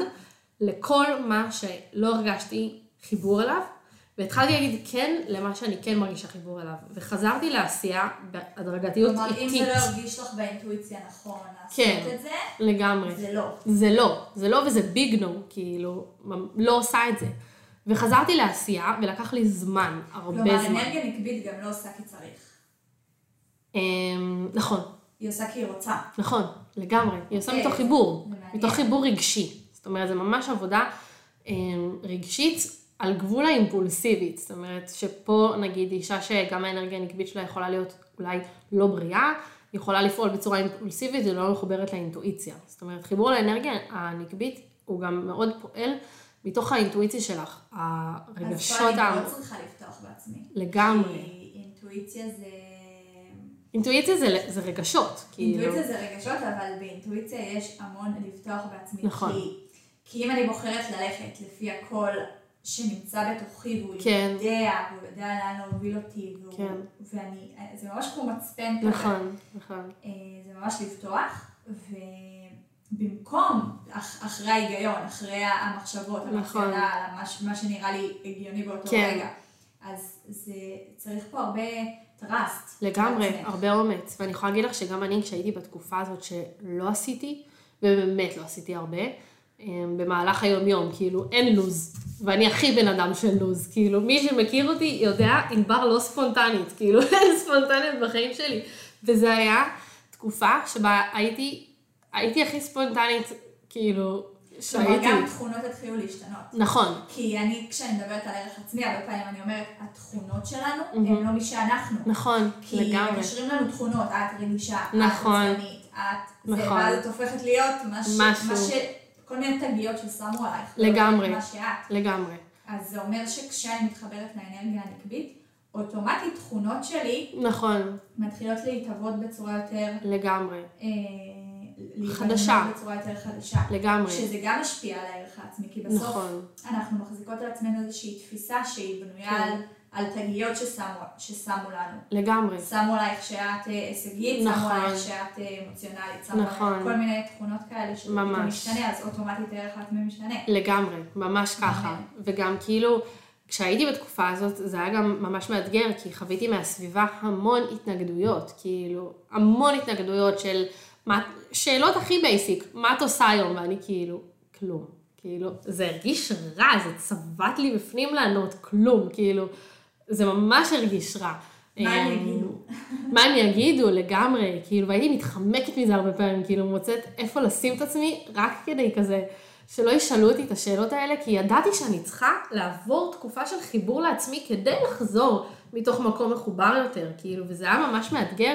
Speaker 1: לכל מה שלא הרגשתי חיבור אליו, והתחלתי להגיד כן למה שאני כן מרגישה חיבור אליו. וחזרתי לעשייה בהדרגתיות
Speaker 3: כלומר, אם
Speaker 1: איטית.
Speaker 3: זה לא הרגיש לך באינטואיציה נכון לעשות
Speaker 1: כן.
Speaker 3: את זה,
Speaker 1: לגמרי.
Speaker 3: זה לא.
Speaker 1: זה לא, זה לא וזה ביג נו, כאילו, לא עושה את זה. וחזרתי לעשייה, ולקח לי זמן, הרבה
Speaker 3: כלומר,
Speaker 1: זמן.
Speaker 3: אנרגיה נקבית גם לא עושה כי צריך.
Speaker 1: אמ, נכון,
Speaker 3: היא עושה כי היא רוצה.
Speaker 1: נכון, לגמרי. היא עושה
Speaker 3: אוקיי,
Speaker 1: מתוך חיבור. מתוך חיבור רגשי. זאת אומרת, זה ממש עבודה אמ, רגשית על גבול האימפולסיבית. זאת אומרת, שפה נגיד אישה שגם האנרגיה הנקבית שלה יכולה להיות אולי לא בריאה, יכולה לפעול בצורה אימפולסיבית ולא מחוברת לאינטואיציה. זאת אומרת, חיבור לאנרגיה הנקבית הוא גם מאוד פועל מתוך האינטואיציה שלך, הרגשות
Speaker 3: אז פה
Speaker 1: ה...
Speaker 3: אני מאוד צריכה לפתוח בעצמי.
Speaker 1: לגמרי.
Speaker 3: כי אינטואיציה זה...
Speaker 1: אינטואיציה זה, זה רגשות, כאילו.
Speaker 3: אינטואיציה זה רגשות, אבל באינטואיציה יש המון לפתוח בעצמי.
Speaker 1: נכון.
Speaker 3: כי, כי אם אני בוחרת ללכת לפי הקול שנמצא בתוכי, והוא
Speaker 1: כן.
Speaker 3: יודע, והוא יודע לאן להוביל אותי, והוא,
Speaker 1: כן.
Speaker 3: ואני, זה ממש כמו מצפן כזה.
Speaker 1: נכון, נכון.
Speaker 3: אה, זה ממש לפתוח, ובמקום, אח, אחרי ההיגיון, אחרי המחשבות,
Speaker 1: נכון.
Speaker 3: המחשבה, מה, מה שנראה לי הגיוני באותו
Speaker 1: כן.
Speaker 3: רגע, אז זה צריך פה הרבה טראסט.
Speaker 1: לגמרי,
Speaker 3: בעצמך.
Speaker 1: הרבה אומץ. ואני יכולה להגיד לך שגם אני, כשהייתי בתקופה הזאת שלא עשיתי, ובאמת לא עשיתי הרבה, אמ, במהלך היום-יום, כאילו, אין לוז. ואני הכי בן אדם של לוז. כאילו, מי שמכיר אותי יודע, ענבר לא ספונטנית. כאילו, *laughs* אין ספונטניות בחיים שלי. וזה היה תקופה שבה הייתי, הייתי הכי ספונטנית, כאילו,
Speaker 3: כלומר,
Speaker 1: שהייתי.
Speaker 3: גם תכונות התחילו להשתנות.
Speaker 1: נכון,
Speaker 3: כי אני, כשאני מדברת על ערך עצמי, הרבה פעמים אני אומרת, התכונות שלנו הן לא מי שאנחנו.
Speaker 1: נכון,
Speaker 3: כי
Speaker 1: לגמרי.
Speaker 3: מקשרים לנו תכונות, את רגישה,
Speaker 1: נכון.
Speaker 3: את עצלנית, את
Speaker 1: נכון.
Speaker 3: ואז את הופכת להיות מה ש...
Speaker 1: משהו.
Speaker 3: מה ש... כל מיני תגיות ששמו עלייך.
Speaker 1: לגמרי.
Speaker 3: מה שאת.
Speaker 1: לגמרי.
Speaker 3: אז זה אומר שכשאני מתחברת לאנרגיה הנקבית, אוטומטית תכונות שלי
Speaker 1: נכון,
Speaker 3: מתחילות להתהוות בצורה יותר...
Speaker 1: לגמרי.
Speaker 3: אה,
Speaker 1: חדשה.
Speaker 3: בצורה יותר חדשה.
Speaker 1: לגמרי.
Speaker 3: שזה גם משפיע על הערך העצמי, כי בסוף
Speaker 1: נכון.
Speaker 3: אנחנו מחזיקות על עצמנו איזושהי תפיסה שהיא בנויה
Speaker 1: כן.
Speaker 3: על, על תגיות ששמו, ששמו לנו.
Speaker 1: לגמרי.
Speaker 3: שמו עלייך שאת אה, הישגית, שמו
Speaker 1: נכון.
Speaker 3: עלייך שאת אה, אמוציונלית, שמו
Speaker 1: נכון.
Speaker 3: עלייך כל מיני תכונות כאלה שזה. משתנה, אז אוטומטית הערך העצמי משתנה.
Speaker 1: לגמרי, ממש ככה.
Speaker 3: אמן.
Speaker 1: וגם כאילו, כשהייתי בתקופה הזאת, זה היה גם ממש מאתגר, כי חוויתי מהסביבה המון התנגדויות, כאילו, המון התנגדויות של מה, שאלות הכי בייסיק, מה את עושה היום? ואני כאילו, כלום. כאילו, זה הרגיש רע, זה צבט לי בפנים לענות, כלום, כאילו, זה ממש הרגיש רע.
Speaker 3: מה הם
Speaker 1: אמ,
Speaker 3: יגידו? *laughs*
Speaker 1: מה הם יגידו לגמרי, כאילו, והייתי מתחמקת מזה הרבה פעמים, כאילו, מוצאת איפה לשים את עצמי, רק כדי כזה, שלא ישאלו אותי את השאלות האלה, כי ידעתי שאני צריכה לעבור תקופה של חיבור לעצמי כדי לחזור מתוך מקום מחובר יותר, כאילו, וזה היה ממש מאתגר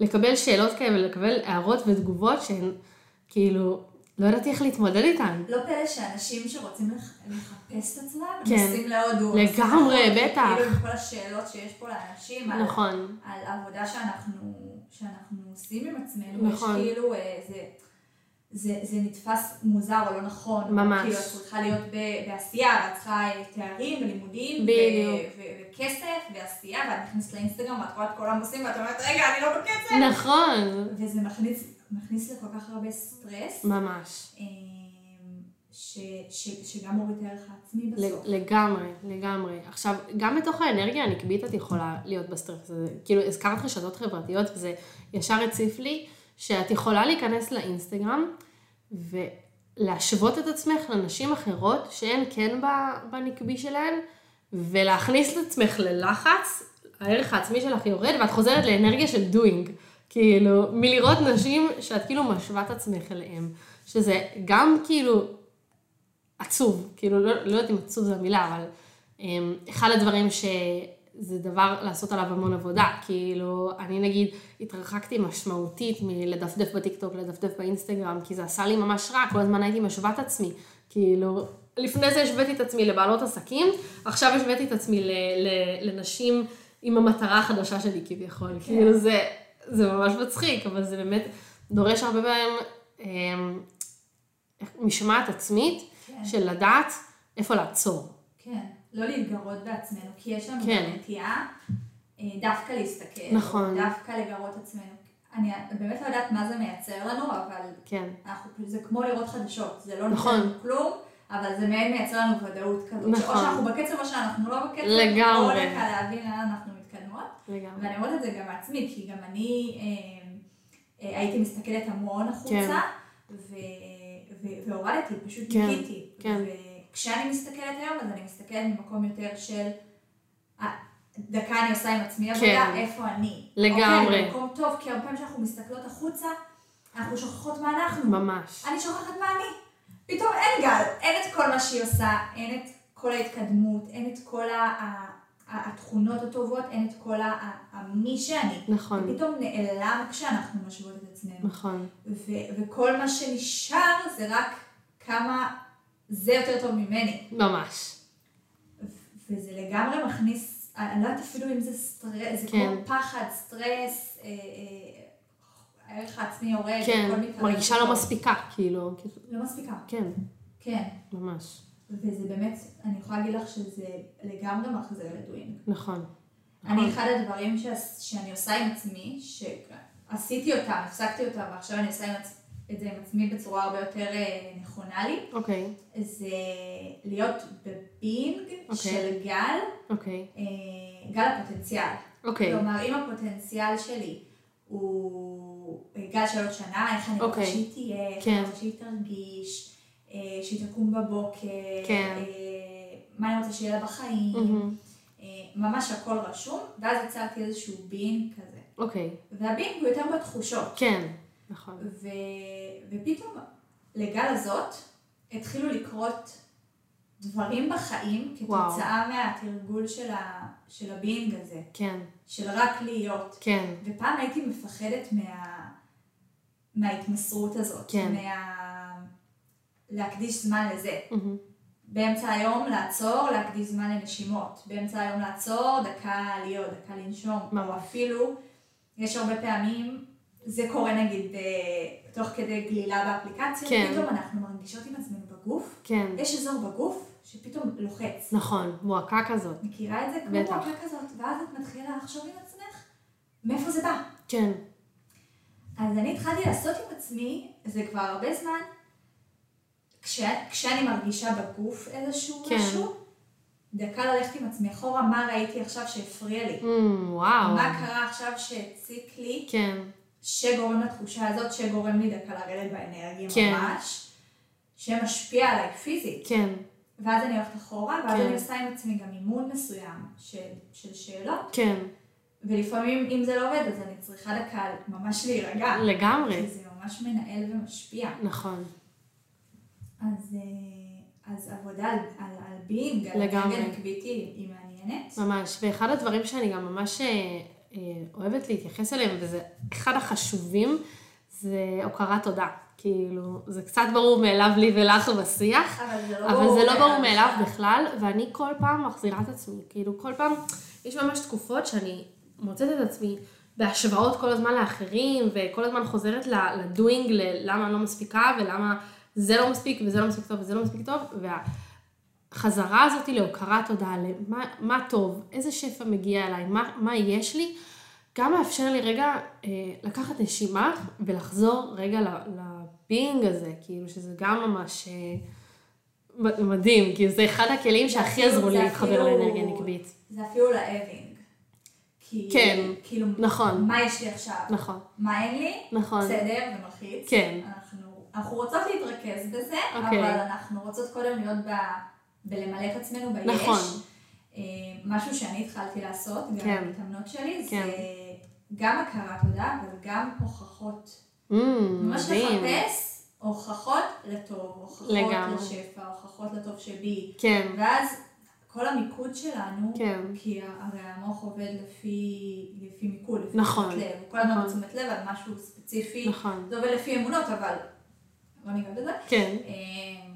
Speaker 1: לקבל שאלות כאלה ולקבל הערות ותגובות שהן, כאילו, לא ידעתי איך להתמודד איתן.
Speaker 3: לא פלא שאנשים שרוצים לח- לחפש את עצמם,
Speaker 1: כן.
Speaker 3: נוסעים להודו.
Speaker 1: לגמרי, בטח.
Speaker 3: כאילו עם כל השאלות שיש פה לאנשים, על-
Speaker 1: נכון,
Speaker 3: על עבודה שאנחנו, שאנחנו עושים עם עצמנו,
Speaker 1: נכון.
Speaker 3: יש כאילו, אה, זה, זה, נתפס מוזר או לא נכון.
Speaker 1: ממש.
Speaker 3: כאילו, את צריכה להיות ב, בעשייה, ואת צריכה אה, תארים ולימודים,
Speaker 1: בדיוק.
Speaker 3: ו- וכסף ועשייה, ואת נכנסת לאינסטגרם, ואת רואה את כולם עושים, ואת אומרת, רגע, אני לא בקצב.
Speaker 1: נכון,
Speaker 3: וזה מכניס, מכניס לכל כך הרבה סטרס,
Speaker 1: ממש.
Speaker 3: אה, ש, ש, שגם מוריד את הערך העצמי בסוף.
Speaker 1: לגמרי, לגמרי. עכשיו, גם בתוך האנרגיה הנקבית את יכולה להיות בסטרס הזה. כאילו, הזכרת רשתות חברתיות, וזה ישר הציף לי, שאת יכולה להיכנס לאינסטגרם ולהשוות את עצמך לנשים אחרות שהן כן בנקבי שלהן, ולהכניס את עצמך ללחץ, הערך העצמי שלך יורד, ואת חוזרת לאנרגיה של doing. כאילו, מלראות נשים שאת כאילו משווה את עצמך אליהן. שזה גם כאילו עצוב, כאילו לא, לא יודעת אם עצוב זו המילה, אבל um, אחד הדברים שזה דבר לעשות עליו המון עבודה, כאילו אני נגיד התרחקתי משמעותית מלדפדף בטיקטוק, לדפדף באינסטגרם, כי זה עשה לי ממש רע, כל הזמן הייתי משווה את עצמי, כאילו לפני זה השוויתי את עצמי לבעלות עסקים, עכשיו השוויתי את עצמי ל, ל, לנשים עם המטרה החדשה שלי כביכול, כן. כאילו זה, זה ממש מצחיק, אבל זה באמת דורש הרבה פעמים um, משמעת עצמית.
Speaker 3: כן.
Speaker 1: של לדעת איפה לעצור.
Speaker 3: כן, לא להתגרות בעצמנו, כי יש לנו
Speaker 1: כן.
Speaker 3: נטייה אה, דווקא להסתכל,
Speaker 1: נכון.
Speaker 3: דווקא לגרות עצמנו. אני באמת לא יודעת מה זה מייצר לנו, אבל
Speaker 1: כן,
Speaker 3: אנחנו, זה כמו לראות חדשות, זה לא
Speaker 1: נכון.
Speaker 3: נותן כלום, אבל זה מעין מייצר לנו ודאות כזאת,
Speaker 1: נכון.
Speaker 3: שאו שאנחנו בקצב או שאנחנו לא בקצב,
Speaker 1: לגמרי.
Speaker 3: או דקה להבין לאן אנחנו מתקדמות,
Speaker 1: לגמרי.
Speaker 3: ואני אומרת את זה גם מעצמי, כי גם אני אה, אה, הייתי מסתכלת המון החוצה,
Speaker 1: כן.
Speaker 3: ו- ו- והורדתי, פשוט
Speaker 1: כן,
Speaker 3: ניקיתי.
Speaker 1: כן.
Speaker 3: וכשאני מסתכלת היום, אז אני מסתכלת ממקום יותר של, דקה אני עושה עם עצמי עבודה,
Speaker 1: כן.
Speaker 3: איפה אני.
Speaker 1: לגמרי.
Speaker 3: אוקיי, במקום טוב, כי הרבה פעמים כשאנחנו מסתכלות החוצה, אנחנו שוכחות מה אנחנו.
Speaker 1: ממש.
Speaker 3: אני שוכחת מה אני. פתאום אין גל, אין את כל מה שהיא עושה, אין את כל ההתקדמות, אין את כל ה- התכונות הטובות, אין את כל המי שאני.
Speaker 1: נכון,
Speaker 3: ופתאום נעלם כשאנחנו משוות את עצמנו.
Speaker 1: נכון.
Speaker 3: ו- וכל מה שנשאר זה רק כמה זה יותר טוב ממני.
Speaker 1: ממש.
Speaker 3: וזה לגמרי מכניס, אני לא יודעת אפילו אם זה סטרס, זה
Speaker 1: כן.
Speaker 3: כמו פחד, סטרס, אה, אה, הערך העצמי יורד,
Speaker 1: כן,
Speaker 3: הכל מתערב
Speaker 1: מרגישה לא. מספיקה, כאילו,
Speaker 3: לא מספיקה,
Speaker 1: כן,
Speaker 3: כן.
Speaker 1: ממש.
Speaker 3: וזה באמת, אני יכולה להגיד לך שזה לגמרי מחזיר לדוינג.
Speaker 1: נכון.
Speaker 3: אני,
Speaker 1: נכון.
Speaker 3: אחד הדברים ש... שאני עושה עם עצמי, שעשיתי אותם, הפסקתי אותם, ועכשיו אני עושה עם עצ... את זה עם עצמי בצורה הרבה יותר אה, נכונה לי,
Speaker 1: אוקיי,
Speaker 3: זה להיות בבינג
Speaker 1: אוקיי.
Speaker 3: של גל,
Speaker 1: אוקיי,
Speaker 3: אה, גל הפוטנציאל.
Speaker 1: אוקיי,
Speaker 3: כלומר, אם הפוטנציאל שלי הוא אה, גל של עוד שנה, איך אני רוצה
Speaker 1: אוקיי.
Speaker 3: שהיא תהיה, איך
Speaker 1: כן.
Speaker 3: אני רוצה שהיא תרגיש, שהיא תקום בבוקר,
Speaker 1: כן.
Speaker 3: אה, מה אני רוצה שיהיה לה בחיים. אה, ממש הכל רשום, ואז יצרתי איזשהו בינג כזה.
Speaker 1: אוקיי,
Speaker 3: והבינג הוא יותר בתחושות.
Speaker 1: כן, נכון.
Speaker 3: ו... ופתאום לגל הזאת התחילו לקרות דברים בחיים
Speaker 1: וואו.
Speaker 3: כתוצאה מהתרגול של, ה... של הבינג הזה,
Speaker 1: כן,
Speaker 3: של רק להיות.
Speaker 1: כן,
Speaker 3: ופעם הייתי מפחדת מה... מההתמסרות הזאת,
Speaker 1: כן.
Speaker 3: מה... להקדיש זמן לזה.
Speaker 1: מהמם.
Speaker 3: באמצע היום לעצור, להקדיש זמן לנשימות. באמצע היום לעצור, דקה להיות, דקה לנשום.
Speaker 1: ממש.
Speaker 3: או אפילו, יש הרבה פעמים, זה קורה נגיד אה, תוך כדי גלילה באפליקציה,
Speaker 1: כן.
Speaker 3: פתאום אנחנו מרגישות עם עצמנו בגוף,
Speaker 1: כן,
Speaker 3: יש אזור בגוף שפתאום לוחץ.
Speaker 1: נכון, מועקה כזאת.
Speaker 3: מכירה את זה? כמו
Speaker 1: בטח.
Speaker 3: מועקה כזאת, ואז את מתחילה לחשוב עם עצמך, מאיפה זה בא?
Speaker 1: כן,
Speaker 3: אז אני התחלתי לעשות עם עצמי, זה כבר הרבה זמן, כש, כשאני מרגישה בגוף איזשהו
Speaker 1: כן.
Speaker 3: משהו, דקה ללכת עם עצמי אחורה, מה ראיתי עכשיו שהפריע לי?
Speaker 1: אמ, וואו.
Speaker 3: מה קרה עכשיו שהציק לי,
Speaker 1: כן,
Speaker 3: שגורם לתחושה הזאת, שגורם לי דקה לרדת באנרגיה
Speaker 1: כן.
Speaker 3: ממש, שמשפיע עליי פיזית.
Speaker 1: כן,
Speaker 3: ואז אני הולכת אחורה, ואז
Speaker 1: כן.
Speaker 3: אני עושה עם עצמי גם אימון מסוים של, של שאלות,
Speaker 1: כן,
Speaker 3: ולפעמים אם זה לא עובד אז אני צריכה דקה ממש להירגע.
Speaker 1: לגמרי.
Speaker 3: כי זה ממש מנהל ומשפיע.
Speaker 1: נכון.
Speaker 3: אז, אה, אז עבודה על, על, על בינג, על
Speaker 1: לגמרי.
Speaker 3: אנרגיה נקבית היא מעניינת.
Speaker 1: ממש, ואחד הדברים שאני גם ממש אה, אוהבת להתייחס אליהם, וזה אחד החשובים, זה הוקרת תודה. כאילו, זה קצת ברור מאליו לי ולך בשיח,
Speaker 3: אבל זה לא
Speaker 1: אבל זה לא ברור
Speaker 3: מאליו בכלל.
Speaker 1: ואני כל פעם מחזירה את עצמי. כאילו, כל פעם, יש ממש תקופות שאני מוצאת את עצמי בהשוואות כל הזמן לאחרים, וכל הזמן חוזרת לדוינג, ללמה אני לא מספיקה, ולמה זה לא מספיק, וזה לא מספיק טוב, וזה לא מספיק טוב, והחזרה הזאת להוקרת תודה, למה מה טוב, איזה שפע מגיע אליי, מה, מה יש לי, גם מאפשר לי רגע אה, לקחת נשימה ולחזור רגע לבינג הזה, כאילו שזה גם ממש אה, מדהים, כאילו זה אחד הכלים שהכי עזרו לי להתחבר לאנרגיה נקבית.
Speaker 3: זה אפילו לאבינג. כי,
Speaker 1: כן,
Speaker 3: כאילו,
Speaker 1: נכון.
Speaker 3: מה יש לי עכשיו?
Speaker 1: נכון,
Speaker 3: מה אין לי?
Speaker 1: נכון.
Speaker 3: בסדר, זה מלחיץ.
Speaker 1: כן.
Speaker 3: אנחנו, אנחנו רוצות להתרכז בזה,
Speaker 1: אוקיי.
Speaker 3: אבל אנחנו רוצות קודם להיות ב, בלמלא את עצמנו ביש.
Speaker 1: נכון.
Speaker 3: אה, משהו שאני התחלתי לעשות, גם
Speaker 1: כן.
Speaker 3: במתאמנות שלי,
Speaker 1: כן.
Speaker 3: זה גם הכרת תודה, אבל גם הוכחות.
Speaker 1: Mm,
Speaker 3: ממש
Speaker 1: מדהים.
Speaker 3: לחפש הוכחות לטוב, הוכחות
Speaker 1: לגמרי.
Speaker 3: לשפע, הוכחות לטוב שבי.
Speaker 1: כן,
Speaker 3: ואז כל המיקוד שלנו,
Speaker 1: כן.
Speaker 3: כי הרי המוח עובד לפי, לפי מיקוד, לפי
Speaker 1: נכון,
Speaker 3: תשומת לב, הוא כל הזמן
Speaker 1: נכון.
Speaker 3: בתשומת לב על משהו ספציפי,
Speaker 1: נכון.
Speaker 3: זה עובד לפי אמונות, אבל לא ניגע בזה.
Speaker 1: כן,
Speaker 3: אמ,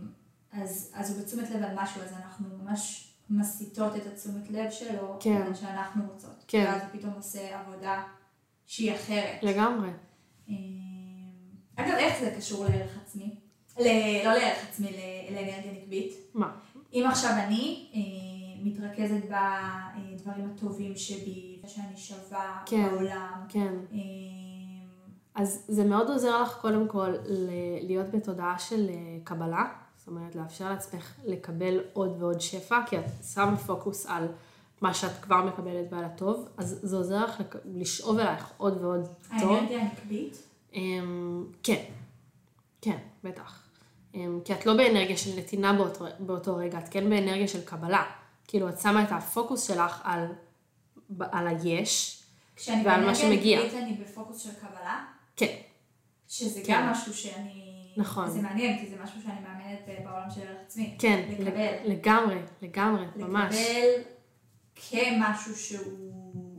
Speaker 3: אז, אז הוא בתשומת לב על משהו, אז אנחנו ממש מסיטות את התשומת לב שלו,
Speaker 1: כן.
Speaker 3: שאנחנו רוצות.
Speaker 1: כן.
Speaker 3: ואז הוא פתאום עושה עבודה שהיא אחרת.
Speaker 1: לגמרי.
Speaker 3: אמ, אגב, איך זה קשור לערך עצמי? ל- לא לערך עצמי, ל- לאנרגיה נקבית.
Speaker 1: מה?
Speaker 3: אם עכשיו אני אה, מתרכזת בדברים הטובים שבי, שאני שווה
Speaker 1: כן.
Speaker 3: בעולם,
Speaker 1: כן.
Speaker 3: אה,
Speaker 1: אז זה מאוד עוזר לך קודם כל להיות בתודעה של אה, קבלה, זאת אומרת לאפשר לעצמך לקבל עוד ועוד שפע, כי את שמה פוקוס על מה שאת כבר מקבלת ועל הטוב, אז זה עוזר לך לשאוב אלייך עוד ועוד טוב.
Speaker 3: האנרגיה הנקבית,
Speaker 1: אמ, כן, כן, בטח. אמ, כי את לא באנרגיה של נתינה באותו, באותו רגע, את כן באנרגיה של קבלה. כאילו, את שמה את הפוקוס שלך על, על היש,
Speaker 3: כשאני
Speaker 1: ועל מה
Speaker 3: באנרגיה
Speaker 1: שמגיע.
Speaker 3: נקבית אני בפוקוס של קבלה,
Speaker 1: כן,
Speaker 3: שזה
Speaker 1: כן.
Speaker 3: גם משהו שאני...
Speaker 1: נכון.
Speaker 3: זה מעניין, כי זה משהו שאני מאמנת בעולם של ערך עצמי.
Speaker 1: כן,
Speaker 3: לקבל.
Speaker 1: לג- לגמרי, לגמרי, ממש.
Speaker 3: לקבל כמשהו שהוא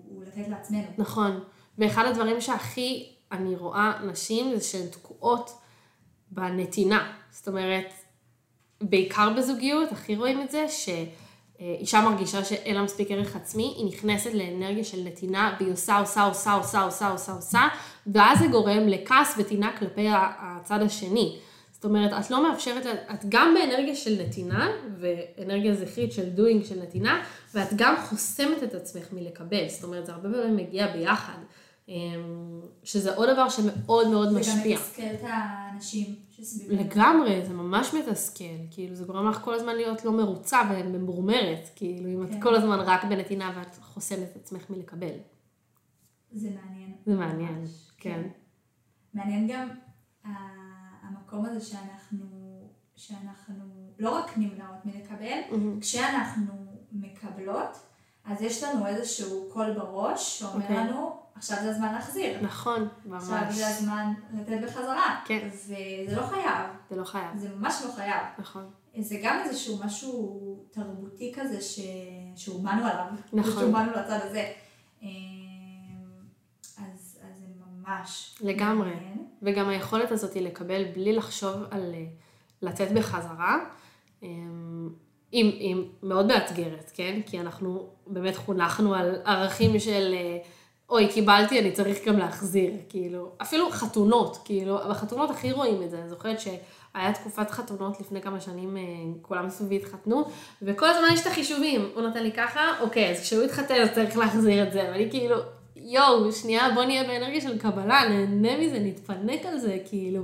Speaker 3: הוא לתת לעצמנו.
Speaker 1: נכון. ואחד הדברים שהכי אני רואה נשים זה שהן תקועות בנתינה. זאת אומרת, בעיקר בזוגיות, הכי רואים את זה, שאישה מרגישה שאין לה מספיק ערך עצמי, היא נכנסת לאנרגיה של נתינה, והיא עושה, עושה, עושה, עושה, עושה, עושה, עושה, ואז זה גורם לכעס וטינה כלפי הצד השני. זאת אומרת, את לא מאפשרת, את גם באנרגיה של נתינה, ואנרגיה זכרית של doing של נתינה, ואת גם חוסמת את עצמך מלקבל. זאת אומרת, זה הרבה פעמים מגיע ביחד. אמ, שזה עוד דבר שמאוד מאוד
Speaker 3: זה גם
Speaker 1: משפיע.
Speaker 3: מתסכל את האנשים שסביבנו.
Speaker 1: לגמרי, זה ממש מתסכל, כאילו זה גורם לך כל הזמן להיות לא מרוצה וממורמרת, כאילו אם
Speaker 3: כן.
Speaker 1: את כל הזמן רק בנתינה ואת חוסמת את עצמך מלקבל.
Speaker 3: זה מעניין.
Speaker 1: זה מעניין,
Speaker 3: ממש,
Speaker 1: כן.
Speaker 3: מעניין גם ה- המקום הזה שאנחנו, שאנחנו לא רק נמנעות מלקבל,
Speaker 1: מהמם.
Speaker 3: כשאנחנו מקבלות, אז יש לנו איזשהו קול בראש שאומר
Speaker 1: אוקיי.
Speaker 3: לנו, עכשיו זה הזמן להחזיר.
Speaker 1: נכון,
Speaker 3: עכשיו
Speaker 1: ממש.
Speaker 3: זה הזמן לתת בחזרה.
Speaker 1: כן.
Speaker 3: וזה לא חייב,
Speaker 1: זה לא חייב,
Speaker 3: זה ממש לא חייב.
Speaker 1: נכון.
Speaker 3: זה גם איזשהו משהו תרבותי כזה ש... שאומנו עליו.
Speaker 1: נכון.
Speaker 3: שאומנו לצד הזה. אמ, אז, אז זה ממש...
Speaker 1: לגמרי.
Speaker 3: מעניין.
Speaker 1: וגם היכולת הזאת היא לקבל בלי לחשוב על אה, לתת בחזרה, היא, היא מאוד מאתגרת, כן? כי אנחנו באמת חונכנו על ערכים של אה, אוי, קיבלתי, אני צריך גם להחזיר, כאילו, אפילו חתונות, כאילו, בחתונות הכי רואים את זה, אני זוכרת שהיה תקופת חתונות לפני כמה שנים, אה, כולם סביבי התחתנו, וכל הזמן יש את החישובים, הוא נותן לי ככה, אוקיי, אז כשהוא יתחתן אז צריך להחזיר את זה, ואני כאילו, יואו, שנייה, בוא נהיה באנרגיה של קבלה, נהנה מזה, נתפנק על זה, כאילו.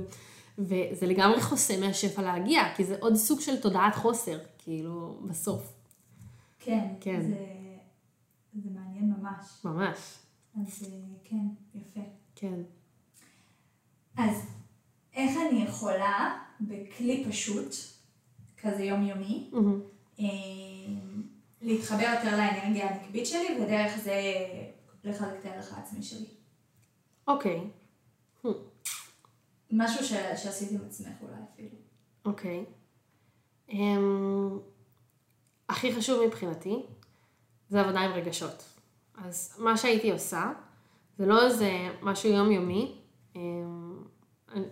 Speaker 1: וזה לגמרי חוסם מהשפע להגיע, כי זה עוד סוג של תודעת חוסר, כאילו, בסוף.
Speaker 3: כן,
Speaker 1: כן.
Speaker 3: זה, זה מעניין ממש.
Speaker 1: ממש,
Speaker 3: אז אה, כן, יפה.
Speaker 1: כן.
Speaker 3: אז איך אני יכולה בכלי פשוט, כזה יומיומי. אה, להתחבר יותר לאנרגיה הנקבית שלי, ודרך זה לחלק את הערך העצמי שלי.
Speaker 1: אוקיי,
Speaker 3: משהו ש... שעשיתי עם עצמך אולי אפילו.
Speaker 1: אוקיי. אמ, הכי חשוב מבחינתי, זה עבודה עם רגשות. אז מה שהייתי עושה, זה לא איזה משהו יומיומי, אמ,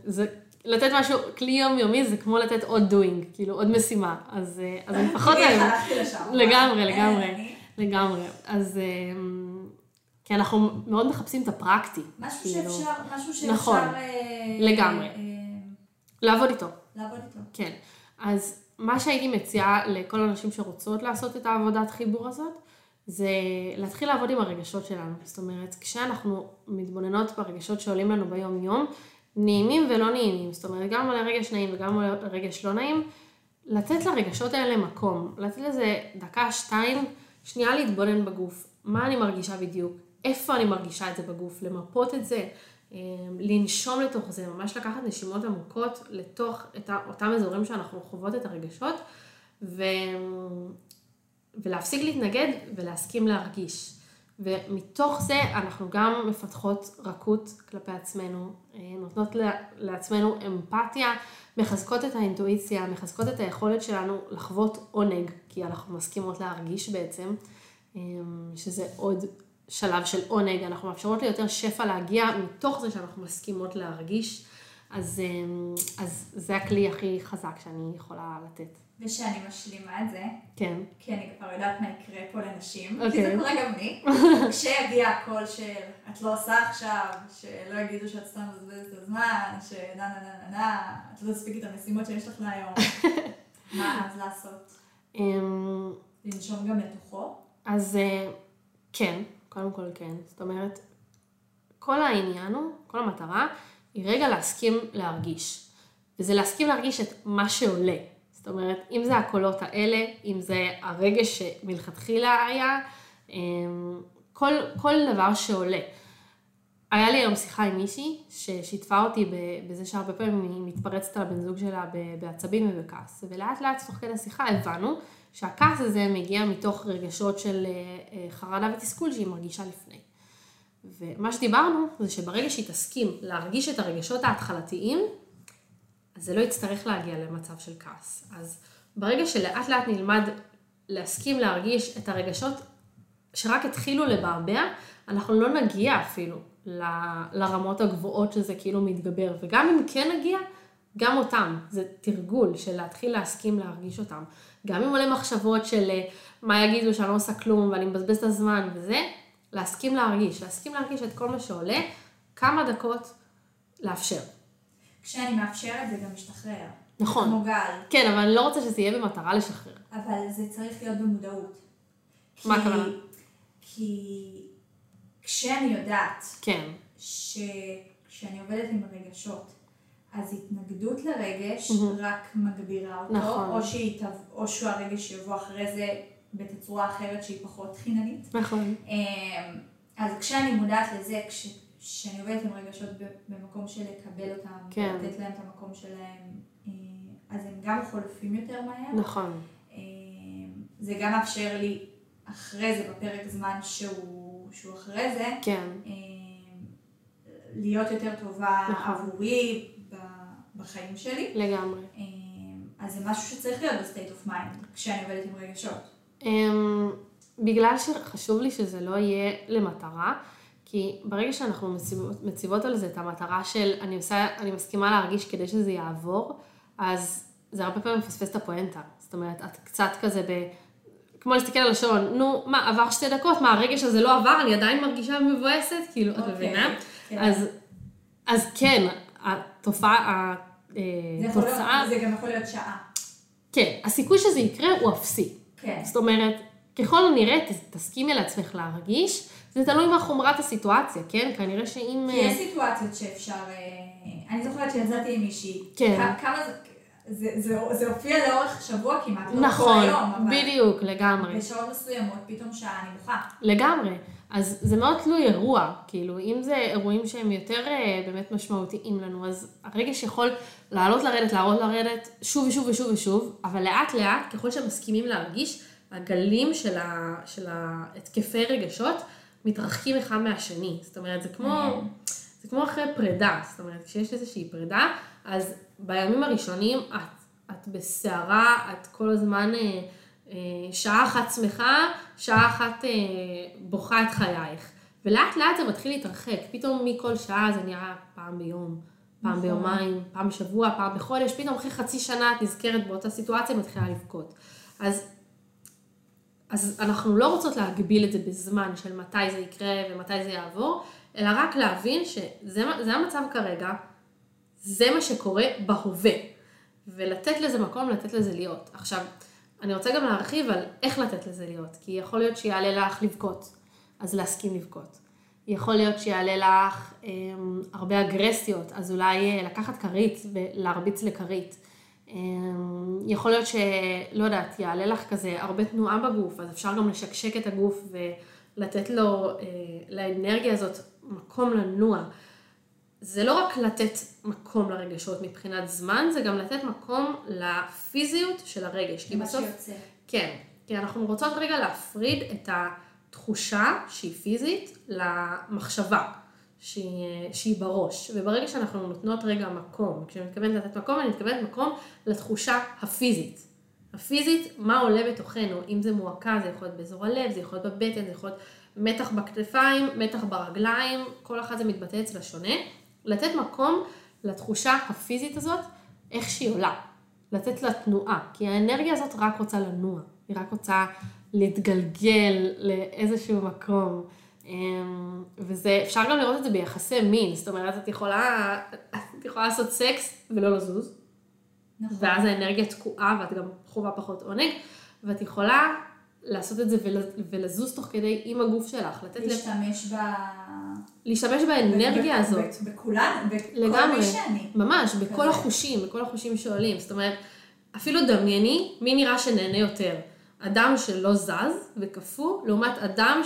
Speaker 1: זה, לתת משהו, כלי יומיומי זה כמו לתת עוד doing, כאילו עוד משימה, אז, אה, אז אני פחות *laughs*
Speaker 3: אני. הלכתי לשם.
Speaker 1: לגמרי, לגמרי, *laughs* לגמרי. אז אמ, כי אנחנו מאוד מחפשים את הפרקטי.
Speaker 3: משהו
Speaker 1: כאילו,
Speaker 3: שאפשר, משהו שאפשר...
Speaker 1: נכון.
Speaker 3: אה,
Speaker 1: לגמרי.
Speaker 3: אה,
Speaker 1: לעבוד איתו.
Speaker 3: לעבוד איתו.
Speaker 1: כן. אז מה שהייתי מציעה לכל הנשים שרוצות לעשות את העבודת חיבור הזאת, זה להתחיל לעבוד עם הרגשות שלנו. זאת אומרת, כשאנחנו מתבוננות ברגשות שעולים לנו ביום-יום, נעימים ולא נעימים, זאת אומרת, גם על הרגש נעים וגם על הרגש לא נעים, לתת לרגשות האלה מקום, לתת לזה דקה, שתיים, שנייה להתבונן בגוף, מה אני מרגישה בדיוק, איפה אני מרגישה את זה בגוף, למפות את זה, אה, לנשום לתוך זה, ממש לקחת נשימות עמוקות לתוך אותם אזורים שאנחנו חוות את הרגשות, ו... ולהפסיק להתנגד ולהסכים להרגיש. ומתוך זה אנחנו גם מפתחות רכות כלפי עצמנו, אה, נותנות לעצמנו אמפתיה, מחזקות את האינטואיציה, מחזקות את היכולת שלנו לחוות עונג, כי אנחנו מסכימות להרגיש בעצם, אה, שזה עוד שלב של עונג, אנחנו מאפשרות ליותר שפע להגיע מתוך זה שאנחנו מסכימות להרגיש, אז, אה, אז זה הכלי הכי חזק שאני יכולה לתת.
Speaker 3: ושאני משלימה את זה,
Speaker 1: כן,
Speaker 3: כי אני כבר יודעת מה יקרה פה לנשים, כי
Speaker 1: אוקיי.
Speaker 3: זה קורה גם לי. *laughs* כשיגיע הקול של את לא עושה עכשיו, שלא יגידו שאת סתם מבזבזת את הזמן, שנה נה נה נה נה, את לא תספיקי את המשימות שיש לך להיום. *laughs* מה אז לעשות?
Speaker 1: אמ,
Speaker 3: לנשום גם לתוכו?
Speaker 1: אז אה, כן, קודם כל כן. זאת אומרת, כל העניין הוא, כל המטרה, היא רגע להסכים להרגיש. וזה להסכים להרגיש את מה שעולה. זאת אומרת, אם זה הקולות האלה, אם זה הרגש שמלכתחילה היה, אמ, כל, כל דבר שעולה. היה לי היום שיחה עם מישהי ששיתפה אותי בזה שהרבה פעמים היא מתפרצת על הבן זוג שלה בעצבים ובכעס. ולאט לאט תוך כדי השיחה הבנו שהכעס הזה מגיע מתוך רגשות של אה, אה, חרדה ותסכול שהיא מרגישה לפני. ומה שדיברנו זה שברגע שהיא תסכים להרגיש את הרגשות ההתחלתיים, אז זה לא יצטרך להגיע למצב של כעס. אז ברגע שלאט לאט נלמד להסכים להרגיש את הרגשות שרק התחילו לבעבע, אנחנו לא נגיע אפילו ל- לרמות הגבוהות שזה כאילו מתגבר. וגם אם כן נגיע, גם אותם. זה תרגול של להתחיל להסכים להרגיש אותם. גם אם עולה מחשבות של אה, מה יגידו שאני לא עושה כלום ואני מבזבז את הזמן וזה, להסכים להרגיש. להסכים להרגיש את כל מה שעולה, כמה דקות לאפשר.
Speaker 3: כשאני מאפשרת זה גם משתחרר.
Speaker 1: נכון.
Speaker 3: כמו גל.
Speaker 1: כן, אבל אני לא רוצה שזה יהיה במטרה לשחרר.
Speaker 3: אבל זה צריך להיות במודעות.
Speaker 1: מה הכוונה?
Speaker 3: כי כשאני יודעת
Speaker 1: כן,
Speaker 3: שכשאני עובדת עם הרגשות, אז התנגדות לרגש
Speaker 1: מהמם.
Speaker 3: רק מגבירה אותו,
Speaker 1: נכון.
Speaker 3: או, שהיא. או שהרגש יבוא אחרי זה בתצורה אחרת שהיא פחות חיננית.
Speaker 1: נכון.
Speaker 3: אמ, אז כשאני מודעת לזה, כש... כשאני עובדת עם רגשות במקום של לקבל אותם,
Speaker 1: כן.
Speaker 3: לתת להם את המקום שלהם, אה, אז הם גם חולפים יותר מהר.
Speaker 1: נכון.
Speaker 3: אמ, זה גם מאפשר לי אחרי זה, בפרק זמן שהוא, שהוא אחרי זה,
Speaker 1: כן,
Speaker 3: אמ, להיות יותר טובה
Speaker 1: נכון.
Speaker 3: עבורי בחיים שלי.
Speaker 1: לגמרי.
Speaker 3: אמ, אז זה משהו שצריך להיות ב-state of mind, כשאני עובדת עם רגשות.
Speaker 1: Um, בגלל שחשוב לי שזה לא יהיה למטרה, כי ברגע שאנחנו מציבות, מציבות על זה את המטרה של אני, עושה, אני מסכימה להרגיש כדי שזה יעבור, אז זה הרבה פעמים מפספס את הפואנטה. זאת אומרת, את קצת כזה ב... כמו להסתכל על השעון, נו, מה, עבר שתי דקות, מה, הרגש הזה לא עבר, אני עדיין מרגישה מבואסת, כאילו, את
Speaker 3: אוקיי,
Speaker 1: מבינה?
Speaker 3: כן.
Speaker 1: אז, אז כן, התופעה,
Speaker 3: זה,
Speaker 1: התוצאה,
Speaker 3: להיות, זה גם יכול להיות שעה.
Speaker 1: כן, הסיכוי שזה יקרה הוא אפסי.
Speaker 3: כן.
Speaker 1: זאת אומרת, ככל הנראה, תסכימי לעצמך להרגיש, זה תלוי מה חומרת הסיטואציה, כן? כנראה שאם...
Speaker 3: כי יש סיטואציות שאפשר, אה, אני זוכרת שיצאתי עם מישהי,
Speaker 1: כן.
Speaker 3: כמה זה, זה, זה, זה הופיע לאורך שבוע כמעט, לא כל
Speaker 1: נכון,
Speaker 3: היום, אבל
Speaker 1: בדיוק, לגמרי.
Speaker 3: בשעות מסוימות פתאום שעה אני בוכה.
Speaker 1: לגמרי. אז זה מאוד תלוי אירוע, כאילו, אם זה אירועים שהם יותר אה, באמת משמעותיים לנו, אז הרגש יכול לעלות לרדת, לעלות לרדת, שוב ושוב ושוב ושוב, אבל לאט לאט, ככל שמסכימים להרגיש, הגלים של, ה, של ההתקפי רגשות מתרחקים אחד מהשני. זאת אומרת, זה כמו, זה כמו אחרי פרידה, זאת אומרת, כשיש איזושהי פרידה, אז בימים הראשונים את, את בסערה, את כל הזמן... אה, אה, שעה אחת שמחה, שעה אחת אה, בוכה את חייך. ולאט לאט זה מתחיל להתרחק, פתאום מכל שעה זה נראה פעם ביום, פעם נכון. ביומיים, פעם בשבוע, פעם בחודש, פתאום אחרי חצי שנה את נזכרת באותה סיטואציה ומתחילה לבכות. אז, אז אנחנו לא רוצות להגביל את זה בזמן של מתי זה יקרה ומתי זה יעבור, אלא רק להבין שזה המצב כרגע, זה מה שקורה בהווה. ולתת לזה מקום, לתת לזה להיות. עכשיו, אני רוצה גם להרחיב על איך לתת לזה להיות, כי יכול להיות שיעלה לך לבכות, אז להסכים לבכות. יכול להיות שיעלה לך אה, הרבה אגרסיות, אז אולי אה, לקחת כרית ולהרביץ לכרית. אה, יכול להיות שלא יודעת, יעלה לך כזה הרבה תנועה בגוף, אז אפשר גם לשקשק את הגוף ולתת לו, אה, לאנרגיה הזאת, מקום לנוע. זה לא רק לתת מקום לרגשות מבחינת זמן, זה גם לתת מקום לפיזיות של הרגש.
Speaker 3: כי בסוף... שיוצא.
Speaker 1: כן, כי אנחנו רוצות רגע להפריד את התחושה שהיא פיזית למחשבה. שהיא, שהיא בראש, וברגע שאנחנו נותנות רגע מקום, כשאני מתכוונת לתת מקום, אני מתכוונת מקום לתחושה הפיזית. הפיזית, מה עולה בתוכנו, אם זה מועקה, זה יכול להיות באזור הלב, זה יכול להיות בבטן, זה יכול להיות מתח בכתפיים, מתח ברגליים, כל אחד זה מתבטא אצל השונה, לתת מקום לתחושה הפיזית הזאת, איך שהיא עולה. לתת לה תנועה, כי האנרגיה הזאת רק רוצה לנוע, היא רק רוצה להתגלגל לאיזשהו מקום. אמ, וזה, אפשר גם לראות את זה ביחסי מין, זאת אומרת, את יכולה, את יכולה לעשות סקס ולא לזוז, נכון. ואז האנרגיה תקועה ואת גם חווה פחות עונג, ואת יכולה לעשות את זה ולזוז תוך כדי עם הגוף שלך,
Speaker 3: לתת... להשתמש ב...
Speaker 1: להשתמש באנרגיה הזאת.
Speaker 3: בכולן,
Speaker 1: בכל מי שאני. ממש, בכל החושים, בכל החושים שעולים. זאת אומרת, אפילו דמייני מי נראה שנהנה יותר. אדם שלא זז וקפוא, לעומת אדם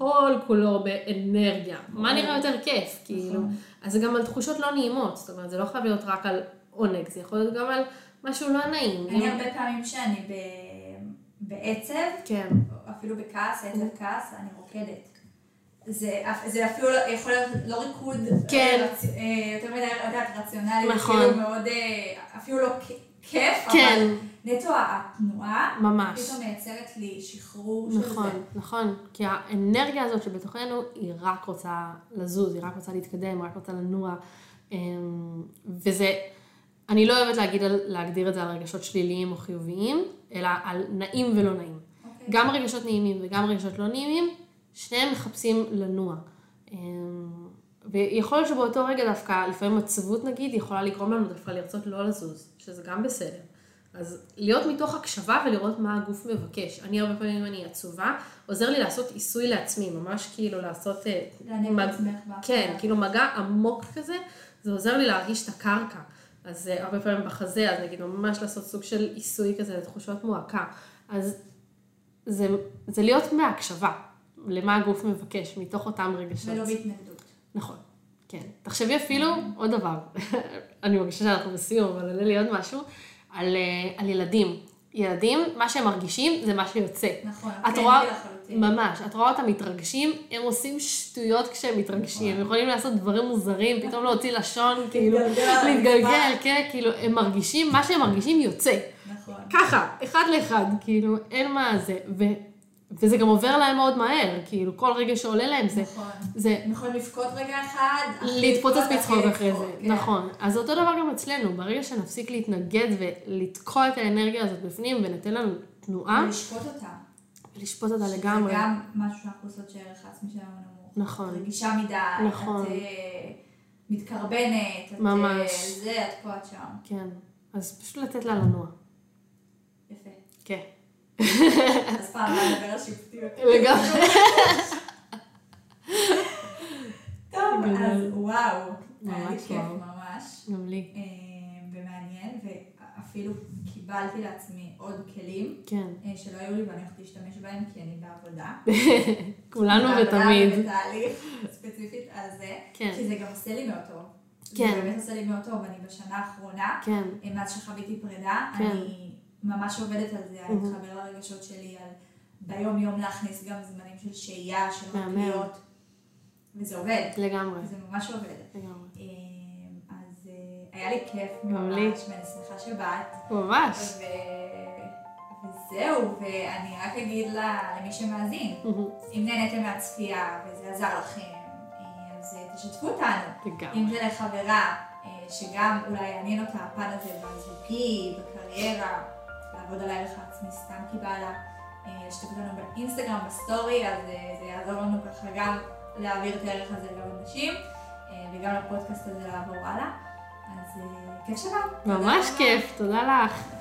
Speaker 1: שכל כולו באנרגיה. מה נראה יותר כיף, כאילו? נכון. אז זה גם על תחושות לא נעימות. זאת אומרת, זה לא חייב להיות רק על עונג, זה יכול להיות גם על משהו לא נעים.
Speaker 3: אני הרבה פעמים שאני בעצב,
Speaker 1: כן.
Speaker 3: אפילו בכעס, עצב כעס, אני רוקדת. זה, זה אפילו לא, יכול להיות לא ריקוד,
Speaker 1: כן.
Speaker 3: רצ, אה, יותר מדי, יודעת, רציונלי,
Speaker 1: נכון.
Speaker 3: כאילו מאוד, אה, אפילו לא כיף,
Speaker 1: כן.
Speaker 3: אבל נטו התנועה,
Speaker 1: ממש,
Speaker 3: פתאום מייצרת לי שחרור
Speaker 1: נכון,
Speaker 3: של זה.
Speaker 1: נכון, נכון, כי האנרגיה הזאת שבתוכנו, היא רק רוצה לזוז, היא רק רוצה להתקדם, היא רק רוצה לנוע, אמ, וזה, אני לא אוהבת להגיד, להגדיר את זה על רגשות שליליים או חיוביים, אלא על נעים ולא נעים. Okay. אוקיי. גם רגשות נעימים וגם רגשות לא נעימים, שניהם מחפשים לנוע. ויכול להיות שבאותו רגע דווקא, לפעמים עצבות נגיד, יכולה לגרום לנו דווקא לרצות לא לזוז, שזה גם בסדר. אז להיות מתוך הקשבה ולראות מה הגוף מבקש. אני הרבה פעמים, אני עצובה, עוזר לי לעשות עיסוי לעצמי, ממש כאילו לעשות...
Speaker 3: אה, להניק מג... עצמך
Speaker 1: כן, כאילו מגע עמוק כזה, זה עוזר לי להרגיש את הקרקע. אז uh, הרבה פעמים בחזה, אז נגיד ממש לעשות סוג של עיסוי כזה לתחושות מועקה. אז זה, זה להיות מהקשבה, למה הגוף מבקש, מתוך אותם רגשות.
Speaker 3: ולא בהתנגדות.
Speaker 1: נכון, כן. תחשבי אפילו עוד דבר, *laughs* אני מרגישה שאנחנו בסיום, אבל עולה לי עוד משהו, על, אה, על ילדים. ילדים, מה שהם מרגישים זה מה שיוצא.
Speaker 3: נכון,
Speaker 1: את כן, רואה, ממש, את רואה אותם מתרגשים, הם עושים שטויות כשהם מתרגשים, נכון. הם יכולים לעשות דברים מוזרים, פתאום להוציא לשון, *laughs* כאילו, להתגלגל, כן, כאילו, הם מרגישים, מה שהם מרגישים יוצא.
Speaker 3: נכון.
Speaker 1: ככה, אחד לאחד, כאילו, אין מה זה, ו... וזה גם עובר להם מאוד מהר, כאילו, כל רגע שעולה להם זה...
Speaker 3: נכון. זה... הם יכולים לבכות רגע אחד,
Speaker 1: להתפוצץ בצחוק אחרי זה, כן. נכון. אז אותו דבר גם אצלנו, ברגע שנפסיק להתנגד ולתקוע את האנרגיה הזאת בפנים וניתן לנו תנועה...
Speaker 3: ולשפוט אותה.
Speaker 1: ולשפוט אותה לגמרי.
Speaker 3: זה גם משהו שאנחנו עושות שערך העצמי שלנו נמוך.
Speaker 1: נכון.
Speaker 3: רגישה מדי,
Speaker 1: נכון.
Speaker 3: את אה, מתקרבנת, את
Speaker 1: ממש.
Speaker 3: אה, זה, את פה, את שם.
Speaker 1: כן. אז פשוט לתת לה לנוע.
Speaker 3: יפה.
Speaker 1: כן. *laughs*
Speaker 3: אז פעם נדבר על שיפוטיות.
Speaker 1: לגמרי. *laughs*
Speaker 3: טוב, אז וואו. היה לי כיף ממש.
Speaker 1: גם לי.
Speaker 3: אה, ומעניין. מעניין, ואפילו קיבלתי לעצמי עוד כלים
Speaker 1: כן.
Speaker 3: אה, שלא היו לי ואני הולכת להשתמש בהם כי אני בעבודה. *laughs*
Speaker 1: כולנו
Speaker 3: בעבודה
Speaker 1: ותמיד.
Speaker 3: ובתהליך, ספציפית על זה,
Speaker 1: כן.
Speaker 3: כי זה גם עושה לי מאוד טוב.
Speaker 1: כן.
Speaker 3: זה באמת עושה לי מאוד טוב, אני בשנה האחרונה,
Speaker 1: כן.
Speaker 3: אה, מאז שחוויתי פרידה,
Speaker 1: כן.
Speaker 3: אני ממש עובדת על זה, על. להתחבר לרגשות שלי, על ביום יום להכניס גם זמנים של שהייה, של. מרפיות, וזה עובד,
Speaker 1: לגמרי.
Speaker 3: זה ממש עובד.
Speaker 1: לגמרי.
Speaker 3: אה, אז אה, היה לי כיף. ממש, ואני שמחה שבאת.
Speaker 1: ממש.
Speaker 3: וזהו, ואני רק אגיד למי שמאזין, אם נהניתם מהצפייה וזה עזר לכם, אה, אז תשתפו אותנו.
Speaker 1: לגמרי.
Speaker 3: אם זה לחברה, שגם אולי יעניין אותה הפן הזה בזוגי, בקריירה, לעבוד על הערך העצמי סתם כי בא לה, אה, לשתף אותנו באינסטגרם, בסטורי, אז אה, זה יעזור לנו ככה גם להעביר את הערך הזה לעוד נשים, אה, וגם לפודקאסט הזה לעבור הלאה. אז כיף שבאת.
Speaker 1: ממש. כיף, תודה לך.